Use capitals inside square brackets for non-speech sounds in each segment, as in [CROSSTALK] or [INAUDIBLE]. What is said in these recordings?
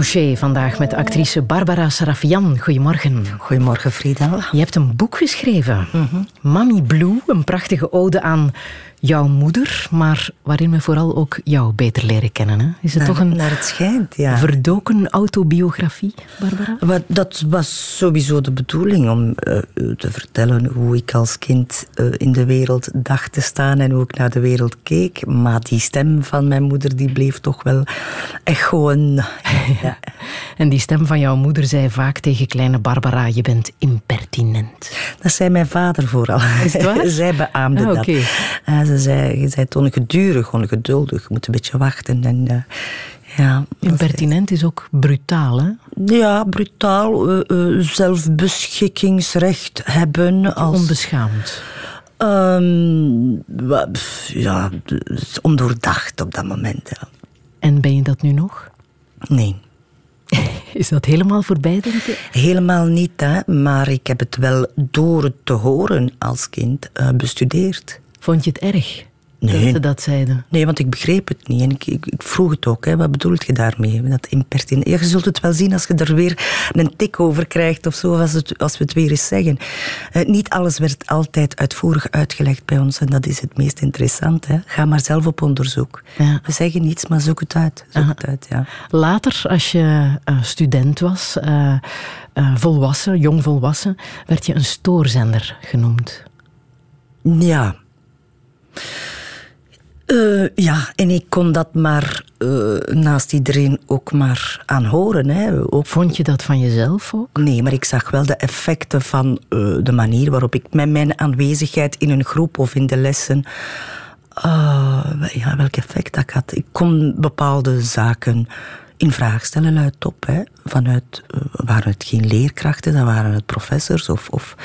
Touché vandaag met actrice Barbara Sarafian. Goedemorgen. Goedemorgen, Frida. Je hebt een boek geschreven. Mm Mami Blue, een prachtige ode aan jouw moeder, maar waarin we vooral ook jou beter leren kennen. Hè? Is het toch een naar het schijnt, ja. verdoken autobiografie, Barbara? dat was sowieso de bedoeling, om uh, te vertellen hoe ik als kind uh, in de wereld dacht te staan en hoe ik naar de wereld keek. Maar die stem van mijn moeder die bleef toch wel echt gewoon... ja. [LAUGHS] en die stem van jouw moeder zei vaak tegen kleine Barbara, je bent impertinent. Dat zei mijn vader vooral. Is het waar? [LAUGHS] Zij beaamde ah, dat. Ze zei, je bent ongeduldig, ongeduldig. Je moet een beetje wachten. En, uh, ja, Impertinent is ook brutaal, hè? Ja, brutaal. Uh, zelfbeschikkingsrecht hebben. Als... Onbeschaamd. Um, ja, ondoordacht op dat moment. Ja. En ben je dat nu nog? Nee. [LAUGHS] Is dat helemaal voorbij, denk je? Helemaal niet, hè? maar ik heb het wel door het te horen als kind uh, bestudeerd. Vond je het erg? Nee. Dat ze dat zeiden. Nee, want ik begreep het niet. En ik, ik, ik vroeg het ook. Hè. Wat bedoelt je daarmee? Dat impertinent. Ja, je zult het wel zien als je er weer een tik over krijgt of zo, als, het, als we het weer eens zeggen. Uh, niet alles werd altijd uitvoerig uitgelegd bij ons. En dat is het meest interessant. Hè. Ga maar zelf op onderzoek. Ja. We zeggen niets, maar zoek het uit. Zoek het uit ja. Later, als je uh, student was, uh, volwassen, jong volwassen, werd je een stoorzender genoemd. Ja. Uh, ja, en ik kon dat maar uh, naast iedereen ook maar aanhoren. Hè. Ook, Vond je dat van jezelf ook? Nee, maar ik zag wel de effecten van uh, de manier waarop ik met mijn aanwezigheid in een groep of in de lessen. ja, welk effect dat had. Ik kon bepaalde zaken in vraag stellen luidop. Hè. Vanuit, uh, waren het geen leerkrachten, dan waren het professors of, of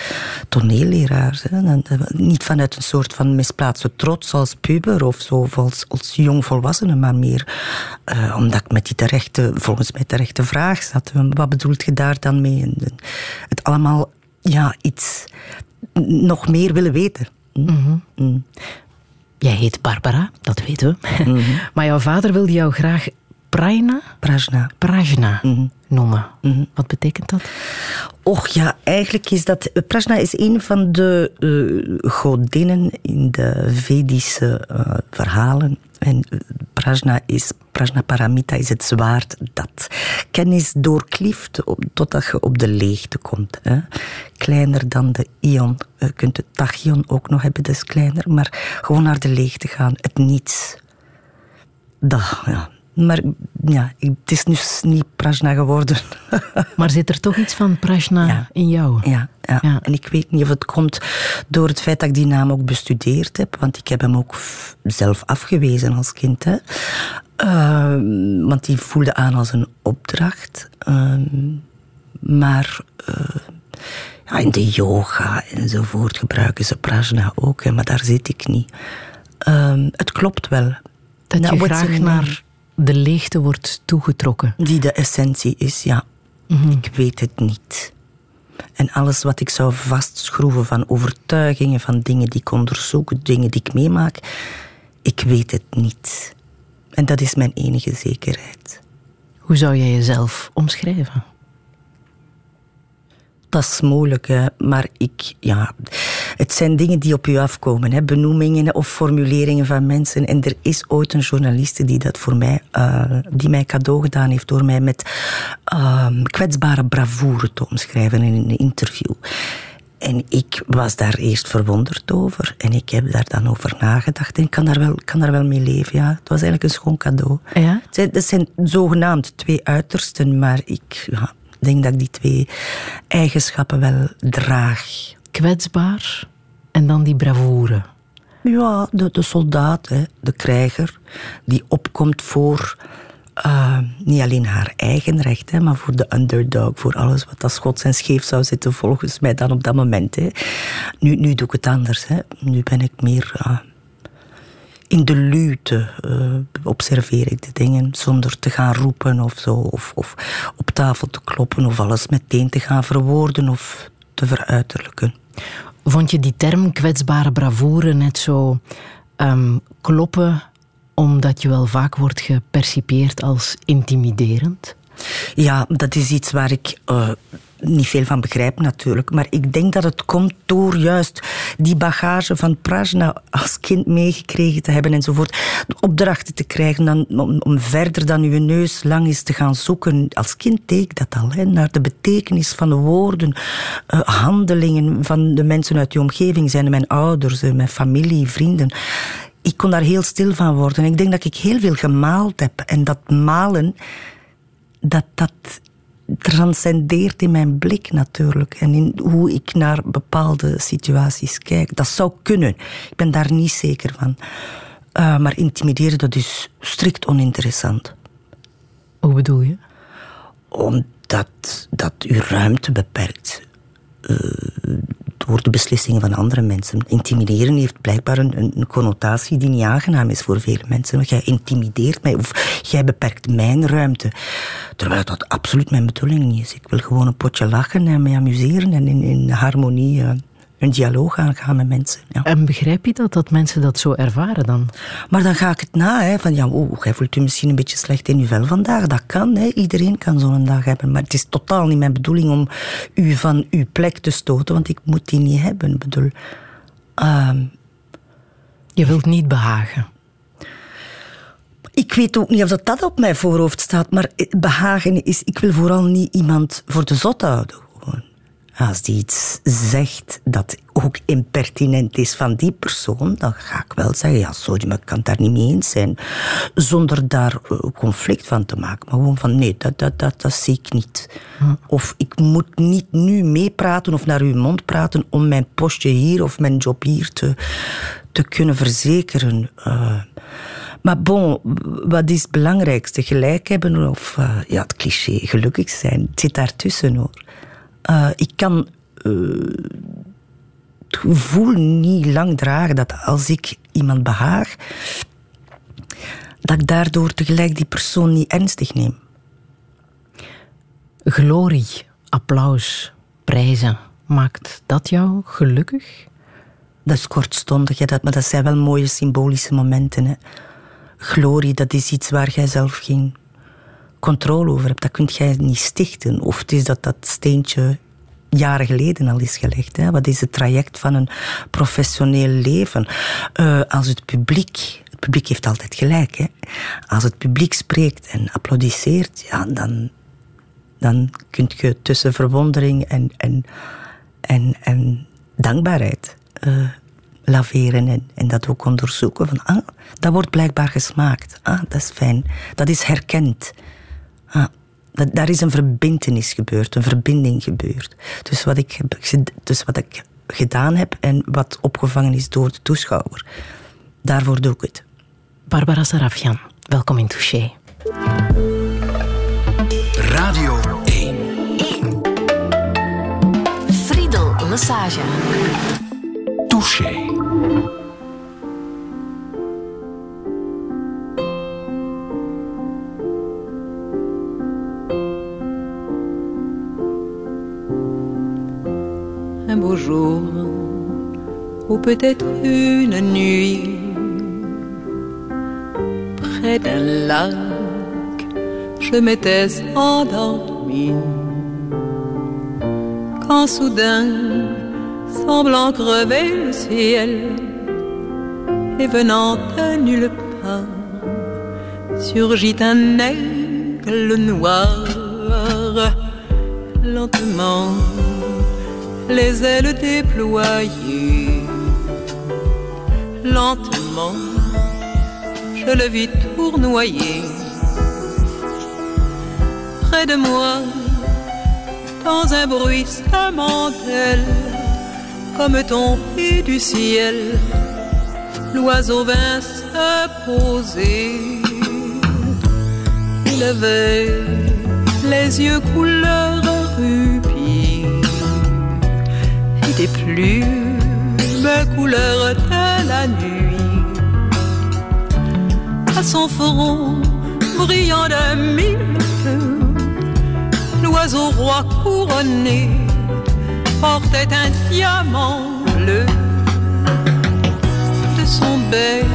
toneelleraars. Hè. Dan, niet vanuit een soort van misplaatste trots als puber of zo, of als, als jongvolwassene, maar meer uh, omdat ik met die terechte, volgens mij terechte vraag zat. Wat bedoelt je daar dan mee? En, het allemaal ja, iets nog meer willen weten. Mm -hmm. mm. Jij heet Barbara, dat weten we. Mm -hmm. [LAUGHS] maar jouw vader wilde jou graag Prajna? Prajna. Prajna mm -hmm. noemen. Mm -hmm. Wat betekent dat? Och ja, eigenlijk is dat... Prajna is een van de uh, godinnen in de Vedische uh, verhalen. En Prajna is... Prajna Paramita is het zwaard dat kennis doorklieft totdat je op de leegte komt. Hè. Kleiner dan de ion. Je kunt het tachyon ook nog hebben, is kleiner. Maar gewoon naar de leegte gaan, het niets. Dat, ja, maar ja, het is nu niet Prajna geworden. [LAUGHS] maar zit er toch iets van Prajna ja. in jou? Ja, ja, ja, en ik weet niet of het komt door het feit dat ik die naam ook bestudeerd heb. Want ik heb hem ook zelf afgewezen als kind. Hè. Uh, want die voelde aan als een opdracht. Uh, maar uh, ja, in de yoga enzovoort gebruiken ze Prajna ook. Hè, maar daar zit ik niet. het klopt wel. Dat nou, je graag naar de leegte wordt toegetrokken. Die de essentie is, ja. Mm -hmm. Ik weet het niet. En alles wat ik zou vastschroeven van overtuigingen, van dingen die ik onderzoek, dingen die ik meemaak, ik weet het niet. En dat is mijn enige zekerheid. Hoe zou jij jezelf omschrijven? Dat is moeilijk, hè? maar ik, ja, het zijn dingen die op je afkomen. Hè? Benoemingen of formuleringen van mensen. En er is ooit een journaliste die dat voor mij, uh, die mij cadeau gedaan heeft door mij met uh, kwetsbare bravoure te omschrijven in een interview. En ik was daar eerst verwonderd over. En ik heb daar dan over nagedacht. En ik kan daar wel, kan daar wel mee leven, ja. Het was eigenlijk een schoon cadeau. Ja? Het zijn, het zijn zogenaamd twee uitersten, maar ik ja, denk dat ik die twee eigenschappen wel draag. Kwetsbaar en dan die bravoure. Ja, de, de soldaat, hè, de krijger, die opkomt voor uh, niet alleen haar eigen recht, hè, maar voor de underdog, voor alles wat als schots en scheef zou zitten, volgens mij dan op dat moment. Hè. Nu, nu doe ik het anders. Hè. Nu ben ik meer uh, in de lute, uh, observeer ik de dingen zonder te gaan roepen of zo, of, of op tafel te kloppen, of alles meteen te gaan verwoorden of te veruiterlijken. Vond je die term kwetsbare bravoure net zo um, kloppen omdat je wel vaak wordt gepercipeerd als intimiderend? Ja, dat is iets waar ik uh, niet veel van begrijp natuurlijk. Maar ik denk dat het komt door juist die bagage van Prajna als kind meegekregen te hebben enzovoort. Opdrachten te krijgen dan, om, verder dan uw neus lang is te gaan zoeken. Als kind deed ik dat al, naar de betekenis van de woorden, uh, handelingen van de mensen uit die omgeving. Zijn mijn ouders, uh, mijn familie, vrienden ik kon daar heel stil van worden. Ik denk dat ik heel veel gemaald heb. En dat malen, dat, dat transcendeert in mijn blik natuurlijk. En in hoe ik naar bepaalde situaties kijk. Dat zou kunnen. Ik ben daar niet zeker van. Uh, maar intimideren, dat is strikt oninteressant. Hoe bedoel je? Omdat dat uw ruimte beperkt. Uh, door de beslissingen van andere mensen. Intimideren heeft blijkbaar een, connotatie die niet aangenaam is voor vele mensen. Jij intimideert mij of jij beperkt mijn ruimte. Terwijl dat absoluut mijn bedoeling niet is. Ik wil gewoon een potje lachen en mij amuseren en in, in harmonie uh, een dialoog aangaan met mensen. Ja. En begrijp je dat, dat mensen dat zo ervaren dan? Maar dan ga ik het na. Hè, van ja, oh, jij voelt u misschien een beetje slecht in uw vel vandaag. Dat kan, hè. iedereen kan zo'n dag hebben. Maar het is totaal niet mijn bedoeling om u van uw plek te stoten, want ik moet die niet hebben. Ik bedoel... Uh, je wilt niet behagen. Ik weet ook niet of dat, dat op mijn voorhoofd staat, maar behagen is... Ik wil vooral niet iemand voor de zot houden. Als die iets zegt dat ook impertinent is van die persoon, dan ga ik wel zeggen, ja, sorry, maar ik kan het daar niet mee eens zijn. Zonder daar eh, conflict van te maken. Maar gewoon van, nee, dat, dat, dat, dat zie ik niet. Hm. Of ik moet niet nu meepraten of naar uw mond praten om mijn postje hier of mijn job hier te, te kunnen verzekeren. Uh, maar bon, wat is het belangrijkste? Gelijk hebben of uh, ja, het cliché, gelukkig zijn. Het zit daartussen hoor. Uh, ik kan uh, het gevoel niet lang dragen dat als ik iemand behaag, dat ik daardoor tegelijk die persoon niet ernstig neem. Glorie, applaus, prijzen, maakt dat jou gelukkig? Dat is kortstondig, dat, maar dat zijn wel mooie symbolische momenten. Hè. Glorie, dat is iets waar jij zelf geen controle over hebt. Dat kunt jij niet stichten. Of het is dat dat steentje jaren geleden al is gelegd. Hè. Wat is het traject van een professioneel leven? Uh, als het publiek, het publiek heeft altijd gelijk, hè. als het publiek spreekt en applaudisseert, ja, dan, dan kun je tussen verwondering en, en, en, en dankbaarheid uh, laveren en, en dat ook onderzoeken. Van, ah, dat wordt blijkbaar gesmaakt. Ah, dat is fijn. Dat is herkend. Ah, dat, daar is een verbindenis gebeurd, een verbinding gebeurd. Dus wat, ik heb, dus wat ik gedaan heb en wat opgevangen is door de toeschouwer. Daarvoor doe ik het. Barbara Sarafian, welkom in Touché. Radio 1. 1. Friedel Lassage. Touché. Beau jour, ou peut-être une nuit, près d'un lac, je m'étais endormi. Quand soudain, semblant crever le ciel, et venant de nulle part, surgit un aigle noir, lentement les ailes déployées. Lentement, je le vis tournoyer. Près de moi, dans un bruit d'elle, comme tombé du ciel, l'oiseau vint se poser. Il avait les yeux couleur des plumes couleur de la nuit. À son front brillant de mille feux, l'oiseau roi couronné portait un diamant bleu. De son bec,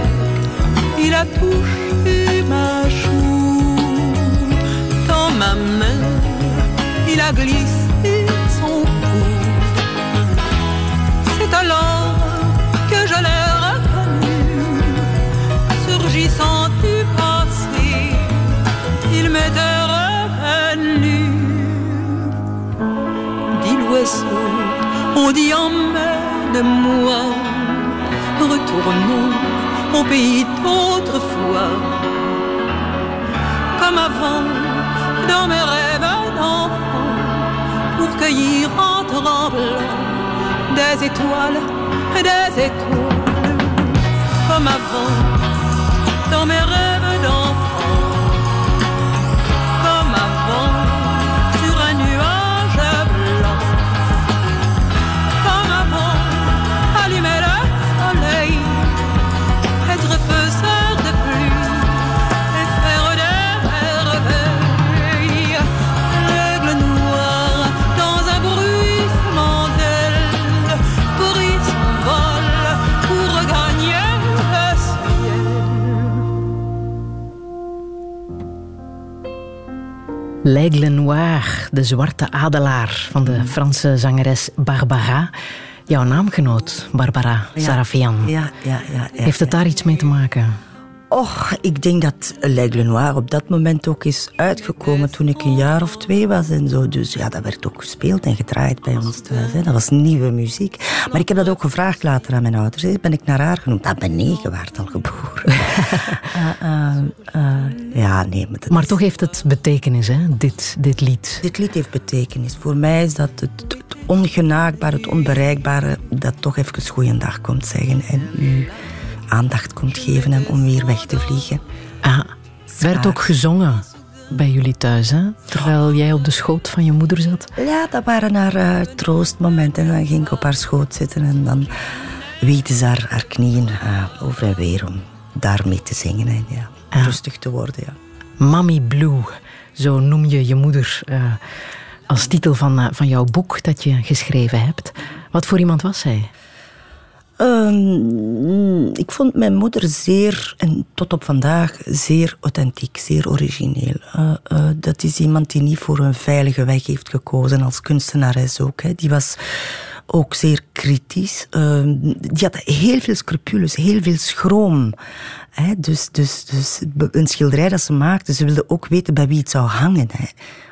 il a touché ma joue dans ma main a glissé on dit emmène-moi, retournons au pays d'autrefois, comme avant, dans mes rêves d'enfant, pour cueillir en tremblant des étoiles, des étoiles, comme avant, dans mes rêves L'Aigle Noir, de zwarte adelaar van de Franse zangeres Barbara. Jouw naamgenoot, Barbara Ja. Sarafian. Ja, ja, ja. ja Heeft het daar iets mee te maken? Och, ik denk dat L'Aigle Noir op dat moment ook is uitgekomen toen ik een jaar of twee was en zo. Dus ja, dat werd ook gespeeld en gedraaid bij ons thuis. Hè. Dat was nieuwe muziek. Maar ik heb dat ook gevraagd later aan mijn ouders. Hè. Ben ik naar haar genoemd? Dat ben ik, je waart al geboren. Eh, [LAUGHS] ja, nee. Maar, Maar is- toch heeft het betekenis, hè? Dit, dit lied. Dit lied heeft betekenis. Voor mij is dat het, het ongenaakbare, het onbereikbare, dat toch even goeiedag komt zeggen en u aandacht komt geven hem om weer weg te vliegen. Ah, werd ook gezongen bij jullie thuis, hè? Terwijl jij op de schoot van je moeder zat. Ja, dat waren haar eh, troostmomenten. En dan ging ik op haar schoot zitten en dan wiegde ze haar, haar knieën eh, over en weer om daarmee te zingen en ja, Ah. rustig te worden. Ja. Mommy Blue, zo noem je je moeder eh, als titel van, van jouw boek dat je geschreven hebt. Wat voor iemand was zij? Ehm, ik vond mijn moeder zeer, en tot op vandaag, zeer authentiek, zeer origineel. Eh, eh, dat is iemand die niet voor een veilige weg heeft gekozen, als kunstenares ook. Hè. Die was ook zeer kritisch. Ehm, die had heel veel scrupules, heel veel schroom. Hè. Dus, dus, dus een schilderij dat ze maakte, ze wilde ook weten bij wie het zou hangen. Hè.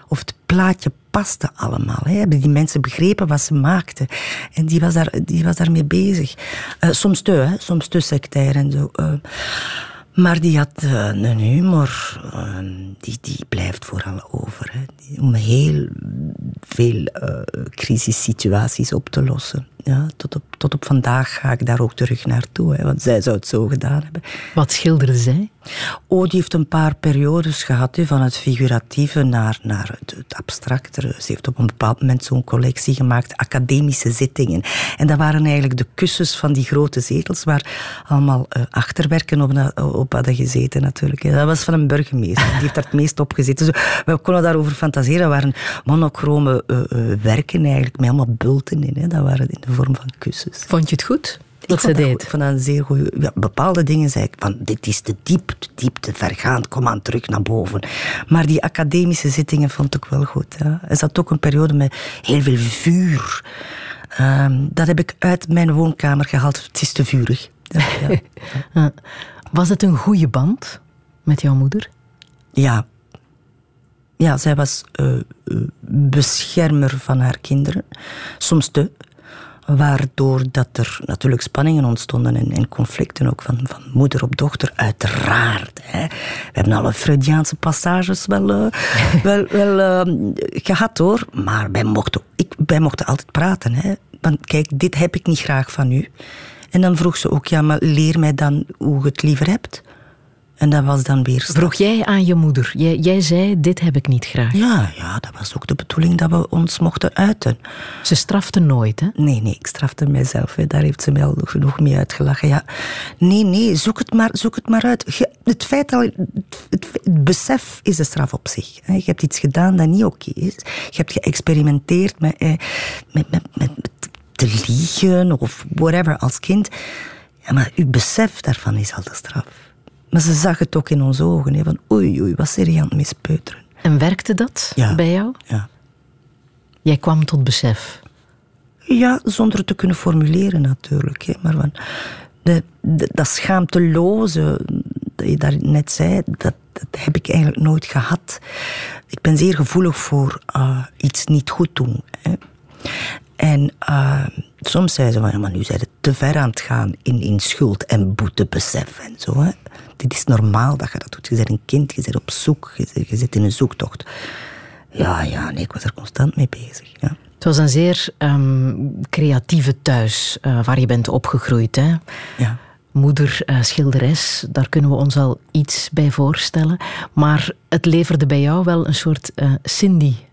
Of het plaatje paste allemaal. Hè. Hebben die mensen begrepen wat ze maakten? En die was, daar, die was daarmee bezig. Eh, soms te, hè. soms te sectair en zo. eh. maar die had eh, een humor, die, die blijft vooral over. Hè. Om heel veel crisissituaties op te lossen. Ja, tot, op, tot op vandaag ga ik daar ook terug naartoe, hè, want zij zou het zo gedaan hebben. Wat schilderde zij? Oh, die heeft een paar periodes gehad, hè, van het figuratieve naar, naar het, het abstractere. Ze heeft op een bepaald moment zo'n collectie gemaakt, academische zittingen. En dat waren eigenlijk de kussens van die grote zetels, waar allemaal eh, achterwerken op, na- op hadden gezeten natuurlijk. hè. Dat was van een burgemeester, die heeft daar het meest op gezeten. Dus we konden daarover fantaseren. Dat waren monochrome eh, eh, werken eigenlijk, met allemaal bulten in. Hè. Dat waren in de vorm van kussens. Vond je het goed dat Ik ze deed? dat een zeer goede... Ja, bepaalde dingen zei ik van, dit is te diep, te diep, te vergaand, kom aan terug naar boven. Maar die academische zittingen vond ik wel goed. Ja. Er zat ook een periode met heel veel vuur. Ehm, dat heb ik uit mijn woonkamer gehaald. Het is te vurig. Ja, ja. [LAUGHS] Eh, Was het een goede band met jouw moeder? ja. Ja, zij was eh, eh, beschermer van haar kinderen. Soms te. Waardoor dat er natuurlijk spanningen ontstonden en, en conflicten ook van, van moeder op dochter, uiteraard. Hè. We hebben alle Freudiaanse passages wel, eh, [LAUGHS] wel, wel eh, gehad hoor. Maar wij mochten, ik, wij mochten altijd praten. Hè. Want kijk, dit heb ik niet graag van u. En dan vroeg ze ook, ja, maar leer mij dan hoe je het liever hebt. En dat was dan weer... Vroeg jij aan je moeder? Jij, jij zei, dit heb ik niet graag. Ja, ja, dat was ook de bedoeling dat we ons mochten uiten. Ze strafte nooit, hè? Nee, nee, ik strafte mijzelf. Hè. Daar heeft ze mij al genoeg mee uitgelachen. Ja. Nee, nee, zoek het maar, zoek het maar uit. Je- het, feit al, het, het, het besef is de straf op zich. Hè. Je hebt iets gedaan dat niet oké is. Je hebt geëxperimenteerd met, eh, met, met, met, met te liegen of whatever als kind. Ja, maar uw besef daarvan is al de straf. Maar ze zag het ook in onze ogen. Hè, van oei, oei, wat is er aan het mispeuteren. En werkte dat Ja. bij jou? Ja. Jij kwam tot besef. Ja, zonder het te kunnen formuleren natuurlijk. Hè. Maar van, de, de, dat schaamteloze dat je daar net zei, dat, dat heb ik eigenlijk nooit gehad. Ik ben zeer gevoelig voor uh, iets niet goed doen. Hè. En uh, soms zei ze van, ja, maar nu zijn het te ver aan het gaan in, in schuld en boetebesef en zo. Hè. Dit is normaal dat je dat doet. Je bent een kind, je bent op zoek, je, je zit in een zoektocht. Ja, ja, nee, ik was er constant mee bezig. Ja. Het was een zeer um, creatieve thuis uh, waar je bent opgegroeid. Hè? Ja. Moeder uh, schilderes, daar kunnen we ons al iets bij voorstellen. Maar het leverde bij jou wel een soort uh,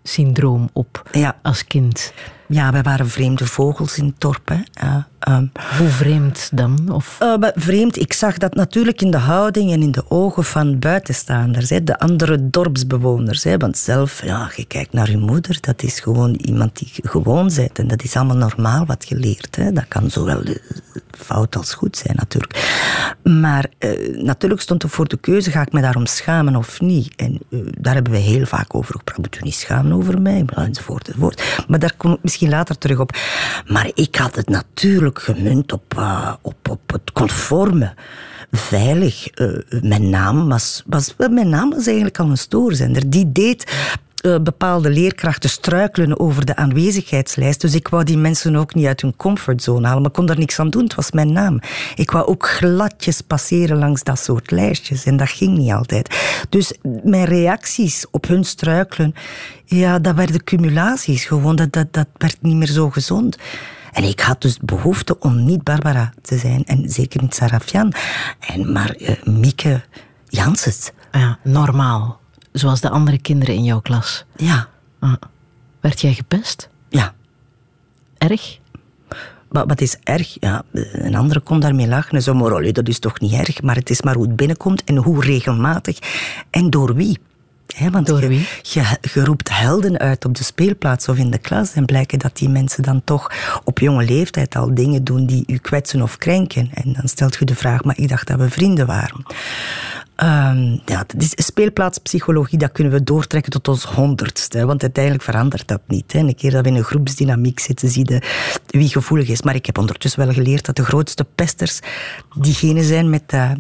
Cindy-syndroom op ja. als kind. Ja, wij waren vreemde vogels in. Hè. Uh, um, Hoe vreemd dan? Of? Uh, vreemd, ik zag dat natuurlijk in de houding en in de ogen van buitenstaanders, hè, de andere dorpsbewoners. Hè, want zelf, ja, je kijkt naar je moeder, dat is gewoon iemand die gewoon bent. En dat is allemaal normaal wat je leert. Hè. Dat kan zowel fout als goed zijn, natuurlijk. Maar uh, natuurlijk stond er voor de keuze, ga ik me daarom schamen of niet? En daar hebben we heel vaak over gepraat. Moet u niet schamen over mij? Enzovoort, enzovoort. Maar daar kom ik misschien later terug op. Maar ik had het natuurlijk gemunt op, uh, op, op het conforme. Veilig. Uh, mijn, naam was, was, mijn naam was eigenlijk al een stoorzender. Die deed uh, bepaalde leerkrachten struikelen over de aanwezigheidslijst. Dus ik wou die mensen ook niet uit hun comfortzone halen. Maar ik kon daar niks aan doen. Het was mijn naam. Ik wou ook gladjes passeren langs dat soort lijstjes. En dat ging niet altijd. Dus mijn reacties op hun struikelen, ja, dat werden cumulaties. Gewoon, dat, dat, dat werd niet meer zo gezond. En ik had dus behoefte om niet Barbara te zijn. En zeker niet Sarafian. En maar uh, Mieke Janssens. Ja, normaal. Zoals de andere kinderen in jouw klas. Ja. Ah. Werd jij gepest? Ja. Erg? Maar wat is erg? Ja, een andere kon daarmee lachen. En zo, maar dat is toch niet erg. Maar het is maar hoe het binnenkomt en hoe regelmatig. En door wie. He, want Door wie? Je, je, je, roept helden uit op de speelplaats of in de klas en blijken dat die mensen dan toch op jonge leeftijd al dingen doen die u kwetsen of krenken. En dan stelt je de vraag, maar ik dacht dat we vrienden waren. Um, ja, het is speelplaatspsychologie, dat kunnen we doortrekken tot ons honderdste. Want uiteindelijk verandert dat niet. Hè. Een keer dat we in een groepsdynamiek zitten, zie je wie gevoelig is. Maar ik heb ondertussen wel geleerd dat de grootste pesters diegenen zijn met... Uh,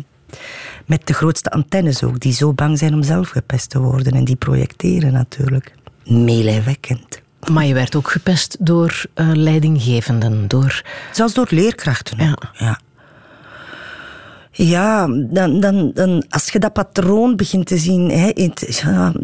met de grootste antennes ook, die zo bang zijn om zelf gepest te worden. En die projecteren natuurlijk. Meelijwekkend. Maar je werd ook gepest door uh, leidinggevenden, door... Zelfs door leerkrachten ja. ja. Ja, dan, dan, dan, als je dat patroon begint te zien... Hè,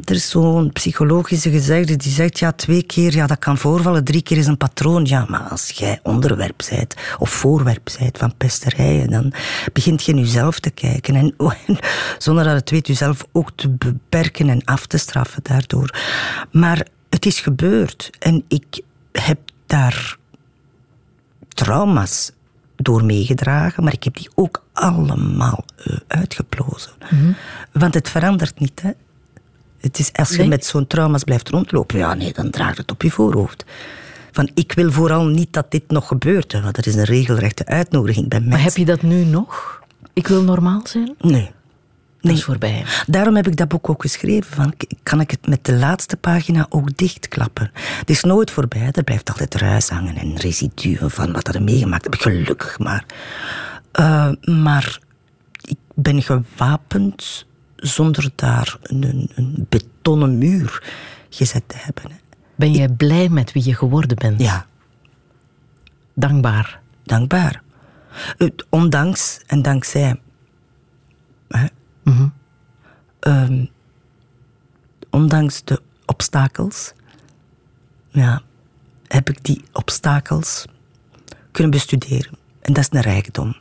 er is zo'n psychologische gezegde die zegt... Ja, twee keer, ja, dat kan voorvallen. Drie keer is een patroon. Ja, maar als jij onderwerp bent of voorwerp bent van pesterijen... dan begint je nu zelf te kijken. En, en zonder dat het weet, jezelf ook te beperken en af te straffen daardoor. Maar het is gebeurd. En ik heb daar trauma's door meegedragen, maar ik heb die ook allemaal uh, uitgeplozen. Mhm. Mm -hmm. Want het verandert niet. Hè? Het is als je Nee. met zo'n trauma's blijft rondlopen, ja, nee, dan draagt het op je voorhoofd. Van ik wil vooral niet dat dit nog gebeurt, hè, want dat is een regelrechte uitnodiging bij mensen. Maar heb je dat nu nog? Ik wil normaal zijn? Nee. Dat is voorbij. Daarom heb ik dat boek ook geschreven. Van, kan ik het met de laatste pagina ook dichtklappen? Het is nooit voorbij. Er blijft altijd ruis hangen en residuen van wat er meegemaakt heb. Gelukkig maar. Uh, maar ik ben gewapend zonder daar een, een betonnen muur gezet te hebben. Ben jij blij met wie je geworden bent? Ja. Dankbaar? Dankbaar. Uh, ondanks en dankzij... Hè, -hmm. um, ondanks de obstakels, ja, heb ik die obstakels kunnen bestuderen. En dat is een rijkdom.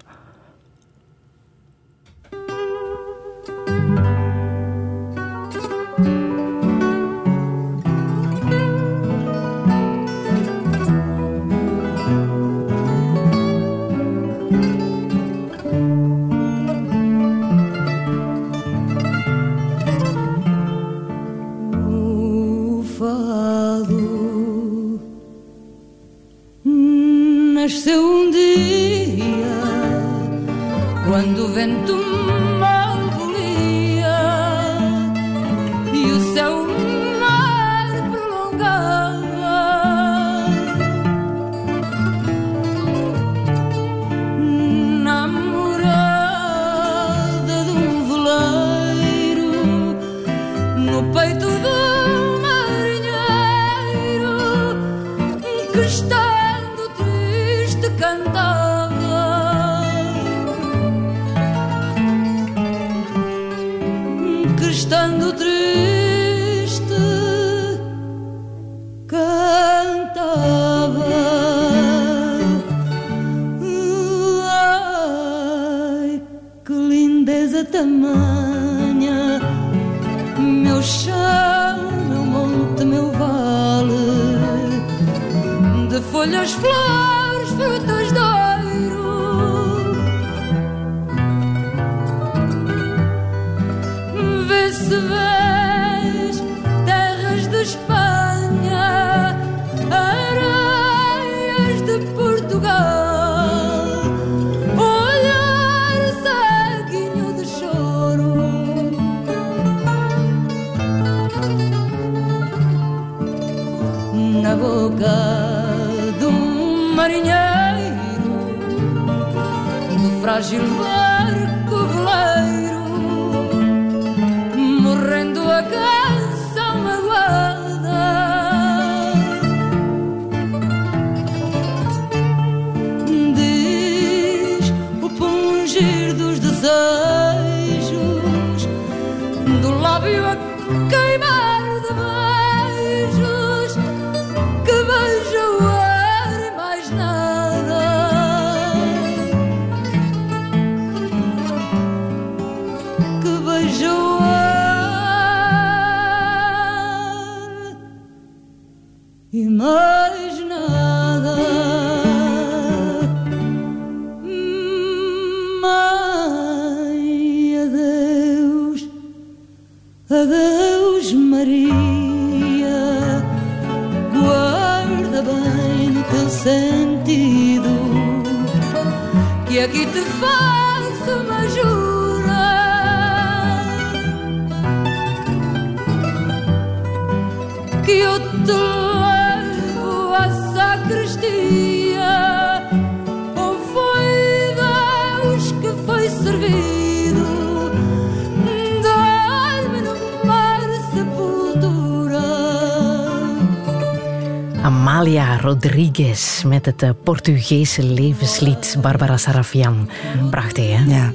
Rodriguez met het eh, Portugese levenslied Barbara Sarafian. Prachtig, hè? Ja.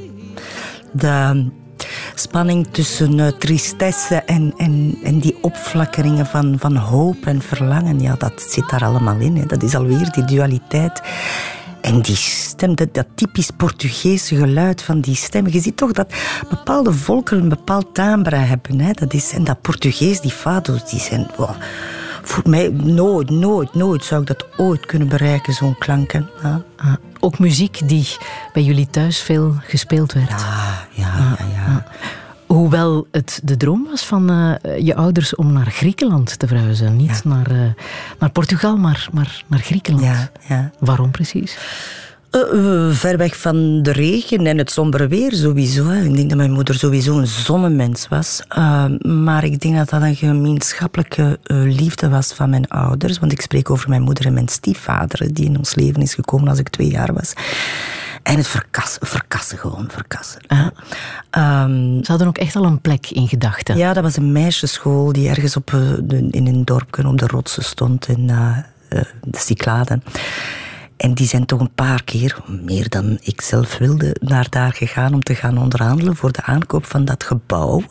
De spanning tussen eh, tristesse en, en, en die opflakkeringen van, van hoop en verlangen, ja, dat zit daar allemaal in. Hè. Dat is alweer die dualiteit. En die stem, dat, dat typisch Portugese geluid van die stem. Je ziet toch dat bepaalde volkeren een bepaald timbre hebben. Hè. Dat is, en dat Portugees, die fado's, die zijn... voor mij nooit, nooit, nooit zou ik dat ooit kunnen bereiken, zo'n klanken. Ja. Ah, ook muziek die bij jullie thuis veel gespeeld werd. Ah, ja, ja, ja. Hoewel het de droom was van eh, je ouders om naar Griekenland te verhuizen. Niet naar, eh, naar Portugal, maar, maar naar Griekenland. Ja, ja. Waarom precies? Eh, eh, ver weg van de regen en het sombere weer sowieso. Ik denk dat mijn moeder sowieso een zonnemens was. Eh, maar ik denk dat dat een gemeenschappelijke liefde was van mijn ouders. Want ik spreek over mijn moeder en mijn stiefvader, die in ons leven is gekomen als ik twee jaar was. En het verkassen, verkassen gewoon, verkassen. Ehm, Ze hadden ook echt al een plek in gedachten. ja, dat was een meisjesschool die ergens op, in een dorpje op de rotsen stond in de Cycladen. En die zijn toch een paar keer, meer dan ik zelf wilde, naar daar gegaan om te gaan onderhandelen voor de aankoop van dat gebouw.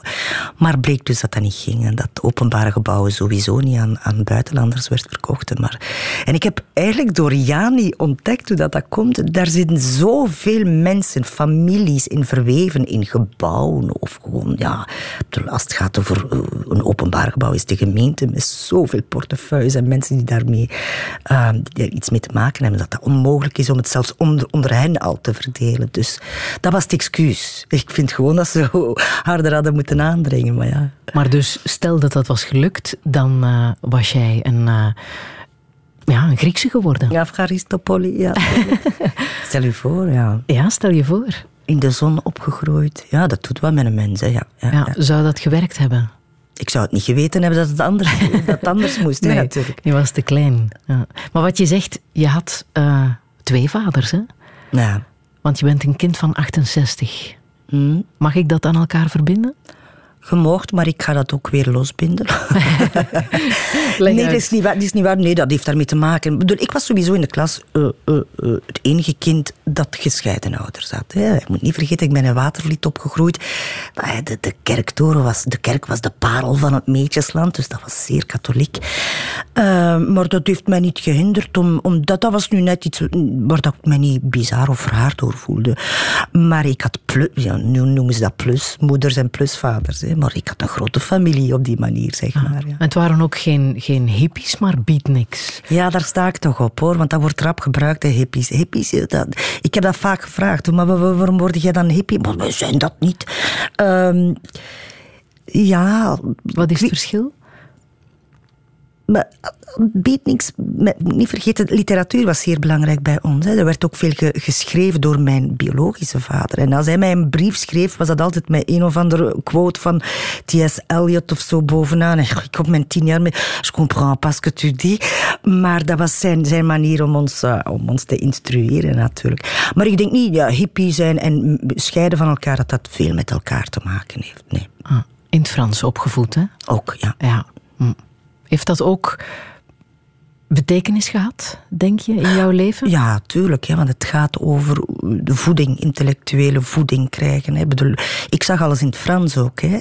Maar bleek dus dat dat niet ging en dat openbare gebouwen sowieso niet aan, aan buitenlanders werd verkocht. Maar, en ik heb eigenlijk door Jani ontdekt hoe dat, dat komt. Daar zitten zoveel mensen, families in verweven in gebouwen. Of gewoon, ja, als het gaat over eh, een openbaar gebouw, is de gemeente met zoveel portefeuilles en mensen die daarmee eh, die daar iets mee te maken hebben, dat dat onmogelijk is om het zelfs onder, onder hen al te verdelen. Dus dat was het excuus. Ik vind gewoon dat ze [LAUGHS] harder hadden moeten aandringen, maar ja. Maar dus stel dat dat was gelukt, dan eh, was jij een, eh, ja, een Griekse geworden. Ja, Aristopoli, ja. [LAUGHS] Stel je voor, ja. Ja, stel je voor. In de zon opgegroeid. Ja, dat doet wat met een mens, hè. Ja, ja, Ja, ja. zou dat gewerkt hebben? Ik zou het niet geweten hebben dat het anders, [LAUGHS] dat het anders moest, hè, natuurlijk. je was te klein. Ja. Maar wat je zegt, je had eh, twee vaders, hè? Ja. Want je bent een kind van 68. Hm. Mag ik dat aan elkaar verbinden? Gemocht, maar ik ga dat ook weer losbinden. [LAUGHS] Nee, dat is, niet waar, dat is niet waar. Nee, dat heeft daarmee te maken. Ik, was sowieso in de klas eh, eh, eh, het enige kind dat gescheiden ouders had. Hè. Ik moet niet vergeten, ik ben in Watervliet opgegroeid. De, de, kerktoren was, de kerk was de parel van het Meetjesland, dus dat was zeer katholiek. Maar dat heeft mij niet gehinderd, om, omdat dat was nu net iets waar dat ik me niet bizar of raar door voelde. Maar ik had plus, ja, nu noemen ze dat plus, moeders en plusvaders. Hè. Maar ik had een grote familie op die manier, zeg maar. Ja. En het waren ook geen, geen hippies, maar beatniks. Ja, daar sta ik toch op hoor, want dat wordt rap gebruikt, de hippies. hippies eh, dat, ik heb dat vaak gevraagd, maar wa- wa- waarom word jij dan hippie? Maar wij zijn dat niet. Ehm, ja, Wat is het verschil? Maar beatniks, met- niet vergeten, literatuur was zeer belangrijk bij ons. Hè. Er werd ook veel ge- geschreven door mijn biologische vader. En als hij mij een brief schreef, was dat altijd met een of andere quote van T.S. Eliot of zo bovenaan. En ik op mijn tien jaar met, je comprends pas ce que tu dis. Maar dat was zijn, zijn manier om ons, eh, om ons te instrueren natuurlijk. Maar ik denk niet, ja, hippie zijn en scheiden van elkaar, dat dat veel met elkaar te maken heeft. Nee, Ah, in het Frans opgevoed, hè? ook, ja. Ja. Hm. Heeft dat ook betekenis gehad, denk je, in jouw leven? Ja, tuurlijk, hè, want het gaat over de voeding, intellectuele voeding krijgen. Hè. Ik Bedoel, ik zag alles in het Frans ook. Hè.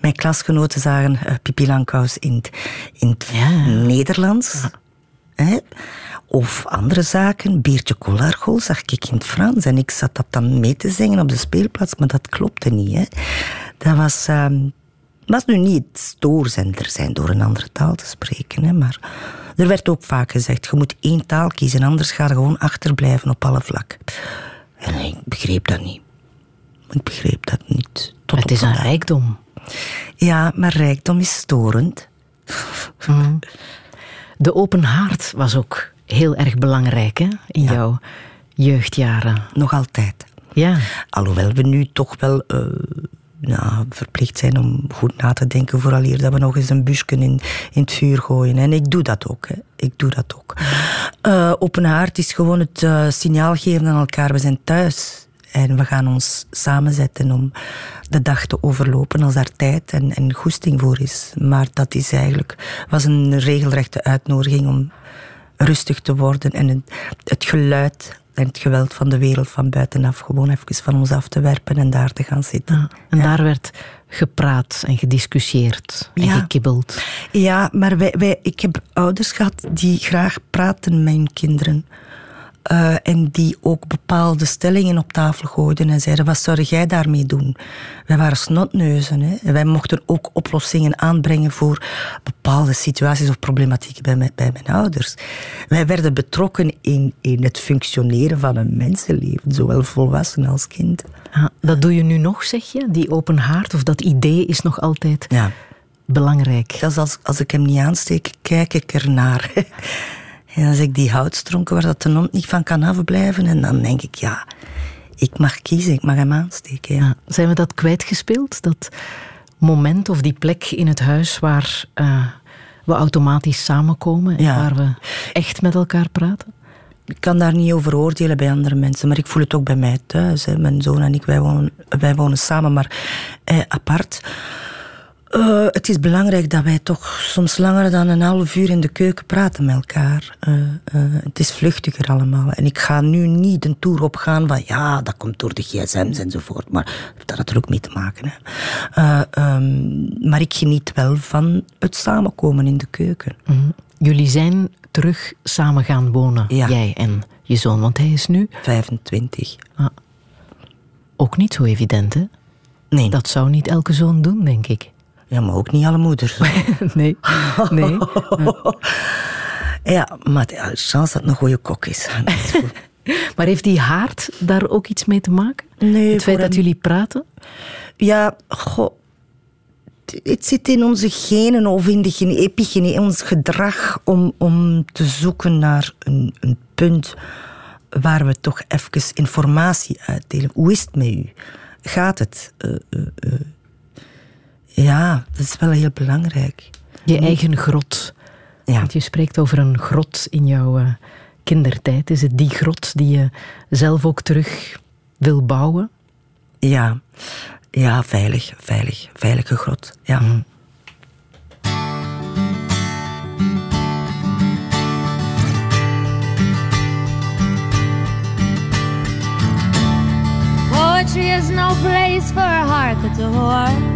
Mijn klasgenoten zagen uh, Pipi Langkous in het, in het Ja. Nederlands. Hè. Of andere zaken, Beertje Collargol zag ik in het Frans. En ik zat dat dan mee te zingen op de speelplaats, maar dat klopte niet. Hè. Dat was... ehm, was nu niet het stoorzender zijn door een andere taal te spreken, hè, maar er werd ook vaak gezegd: je moet één taal kiezen, anders ga je gewoon achterblijven op alle vlakken. En ik begreep dat niet. Ik begreep dat niet. Tot het is een rijkdom. Ja, maar rijkdom is storend. [LAUGHS] De open haard was ook heel erg belangrijk hè, in Ja. jouw jeugdjaren. Nog altijd. Ja. Alhoewel we nu toch wel eh, ja, verplicht zijn om goed na te denken vooraleer dat we nog eens een busje in, in het vuur gooien. En ik doe dat ook. Hè. Ik doe dat ook. Eh, open haard is gewoon het eh, signaal geven aan elkaar. We zijn thuis. En we gaan ons samenzetten om de dag te overlopen als daar tijd en, en goesting voor is. Maar dat is eigenlijk, was een regelrechte uitnodiging om rustig te worden en het geluid en het geweld van de wereld van buitenaf gewoon even van ons af te werpen en daar te gaan zitten. Ja, En daar werd gepraat en gediscussieerd en Ja. gekibbeld. Ja, maar wij, wij, ik heb ouders gehad die graag praten met hun kinderen. Eh, en die ook bepaalde stellingen op tafel gooiden en zeiden: Wat zou jij daarmee doen? Wij waren snotneuzen. Hè? En wij mochten ook oplossingen aanbrengen voor bepaalde situaties of problematieken bij mijn, bij mijn ouders. Wij werden betrokken in, in het functioneren van een mensenleven, zowel volwassen als kind. Ja, dat doe je nu nog, zeg je? Die open haard of dat idee is nog altijd Ja. belangrijk. Zelfs als, als ik hem niet aansteek, kijk ik ernaar. [LAUGHS] En als ik die houtstronken waar dat de hond niet van kan afblijven, en dan denk ik, ja, ik mag kiezen, ik mag hem aansteken. Ja. Ja. Zijn we dat kwijtgespeeld? Dat moment of die plek in het huis waar eh, we automatisch samenkomen en Ja. waar we echt met elkaar praten? Ik kan daar niet over oordelen bij andere mensen, maar ik voel het ook bij mij thuis. Hè. Mijn zoon en ik, wij wonen, wij wonen samen, maar eh, apart. Eh, het is belangrijk dat wij toch soms langer dan een half uur in de keuken praten met elkaar. Eh, eh, het is vluchtiger allemaal. En ik ga nu niet een tour opgaan van ja, dat komt door de gsm's enzovoort. Maar dat heeft daar natuurlijk mee te maken. Hè. Eh, ehm, maar ik geniet wel van het samenkomen in de keuken. Mhm. Jullie zijn terug samen gaan wonen, Ja. jij en je zoon, want hij is nu 25. ook niet zo evident, hè? Nee, Dat zou niet elke zoon doen, denk ik. Ja, maar ook niet alle moeders. [LAUGHS] Nee, nee. [LAUGHS] ja, maar ja, chance dat het een goede kok is. [LAUGHS] Maar heeft die haard daar ook iets mee te maken? Nee, Het feit dat hem- jullie praten? Ja, goh. Het zit in onze genen of in de gene- epigene, in ons gedrag om, om te zoeken naar een, een punt waar we toch even informatie uitdelen. Hoe is het met u? Gaat het? Eh, eh, eh. Ja, dat is wel heel belangrijk. Je eigen grot. Ja. Want je spreekt over een grot in jouw eh, kindertijd. Is het die grot die je zelf ook terug wil bouwen? Ja, ja, veilig, veilig, veilige grot. Ja. Poetry is no place for a heart that's a whore.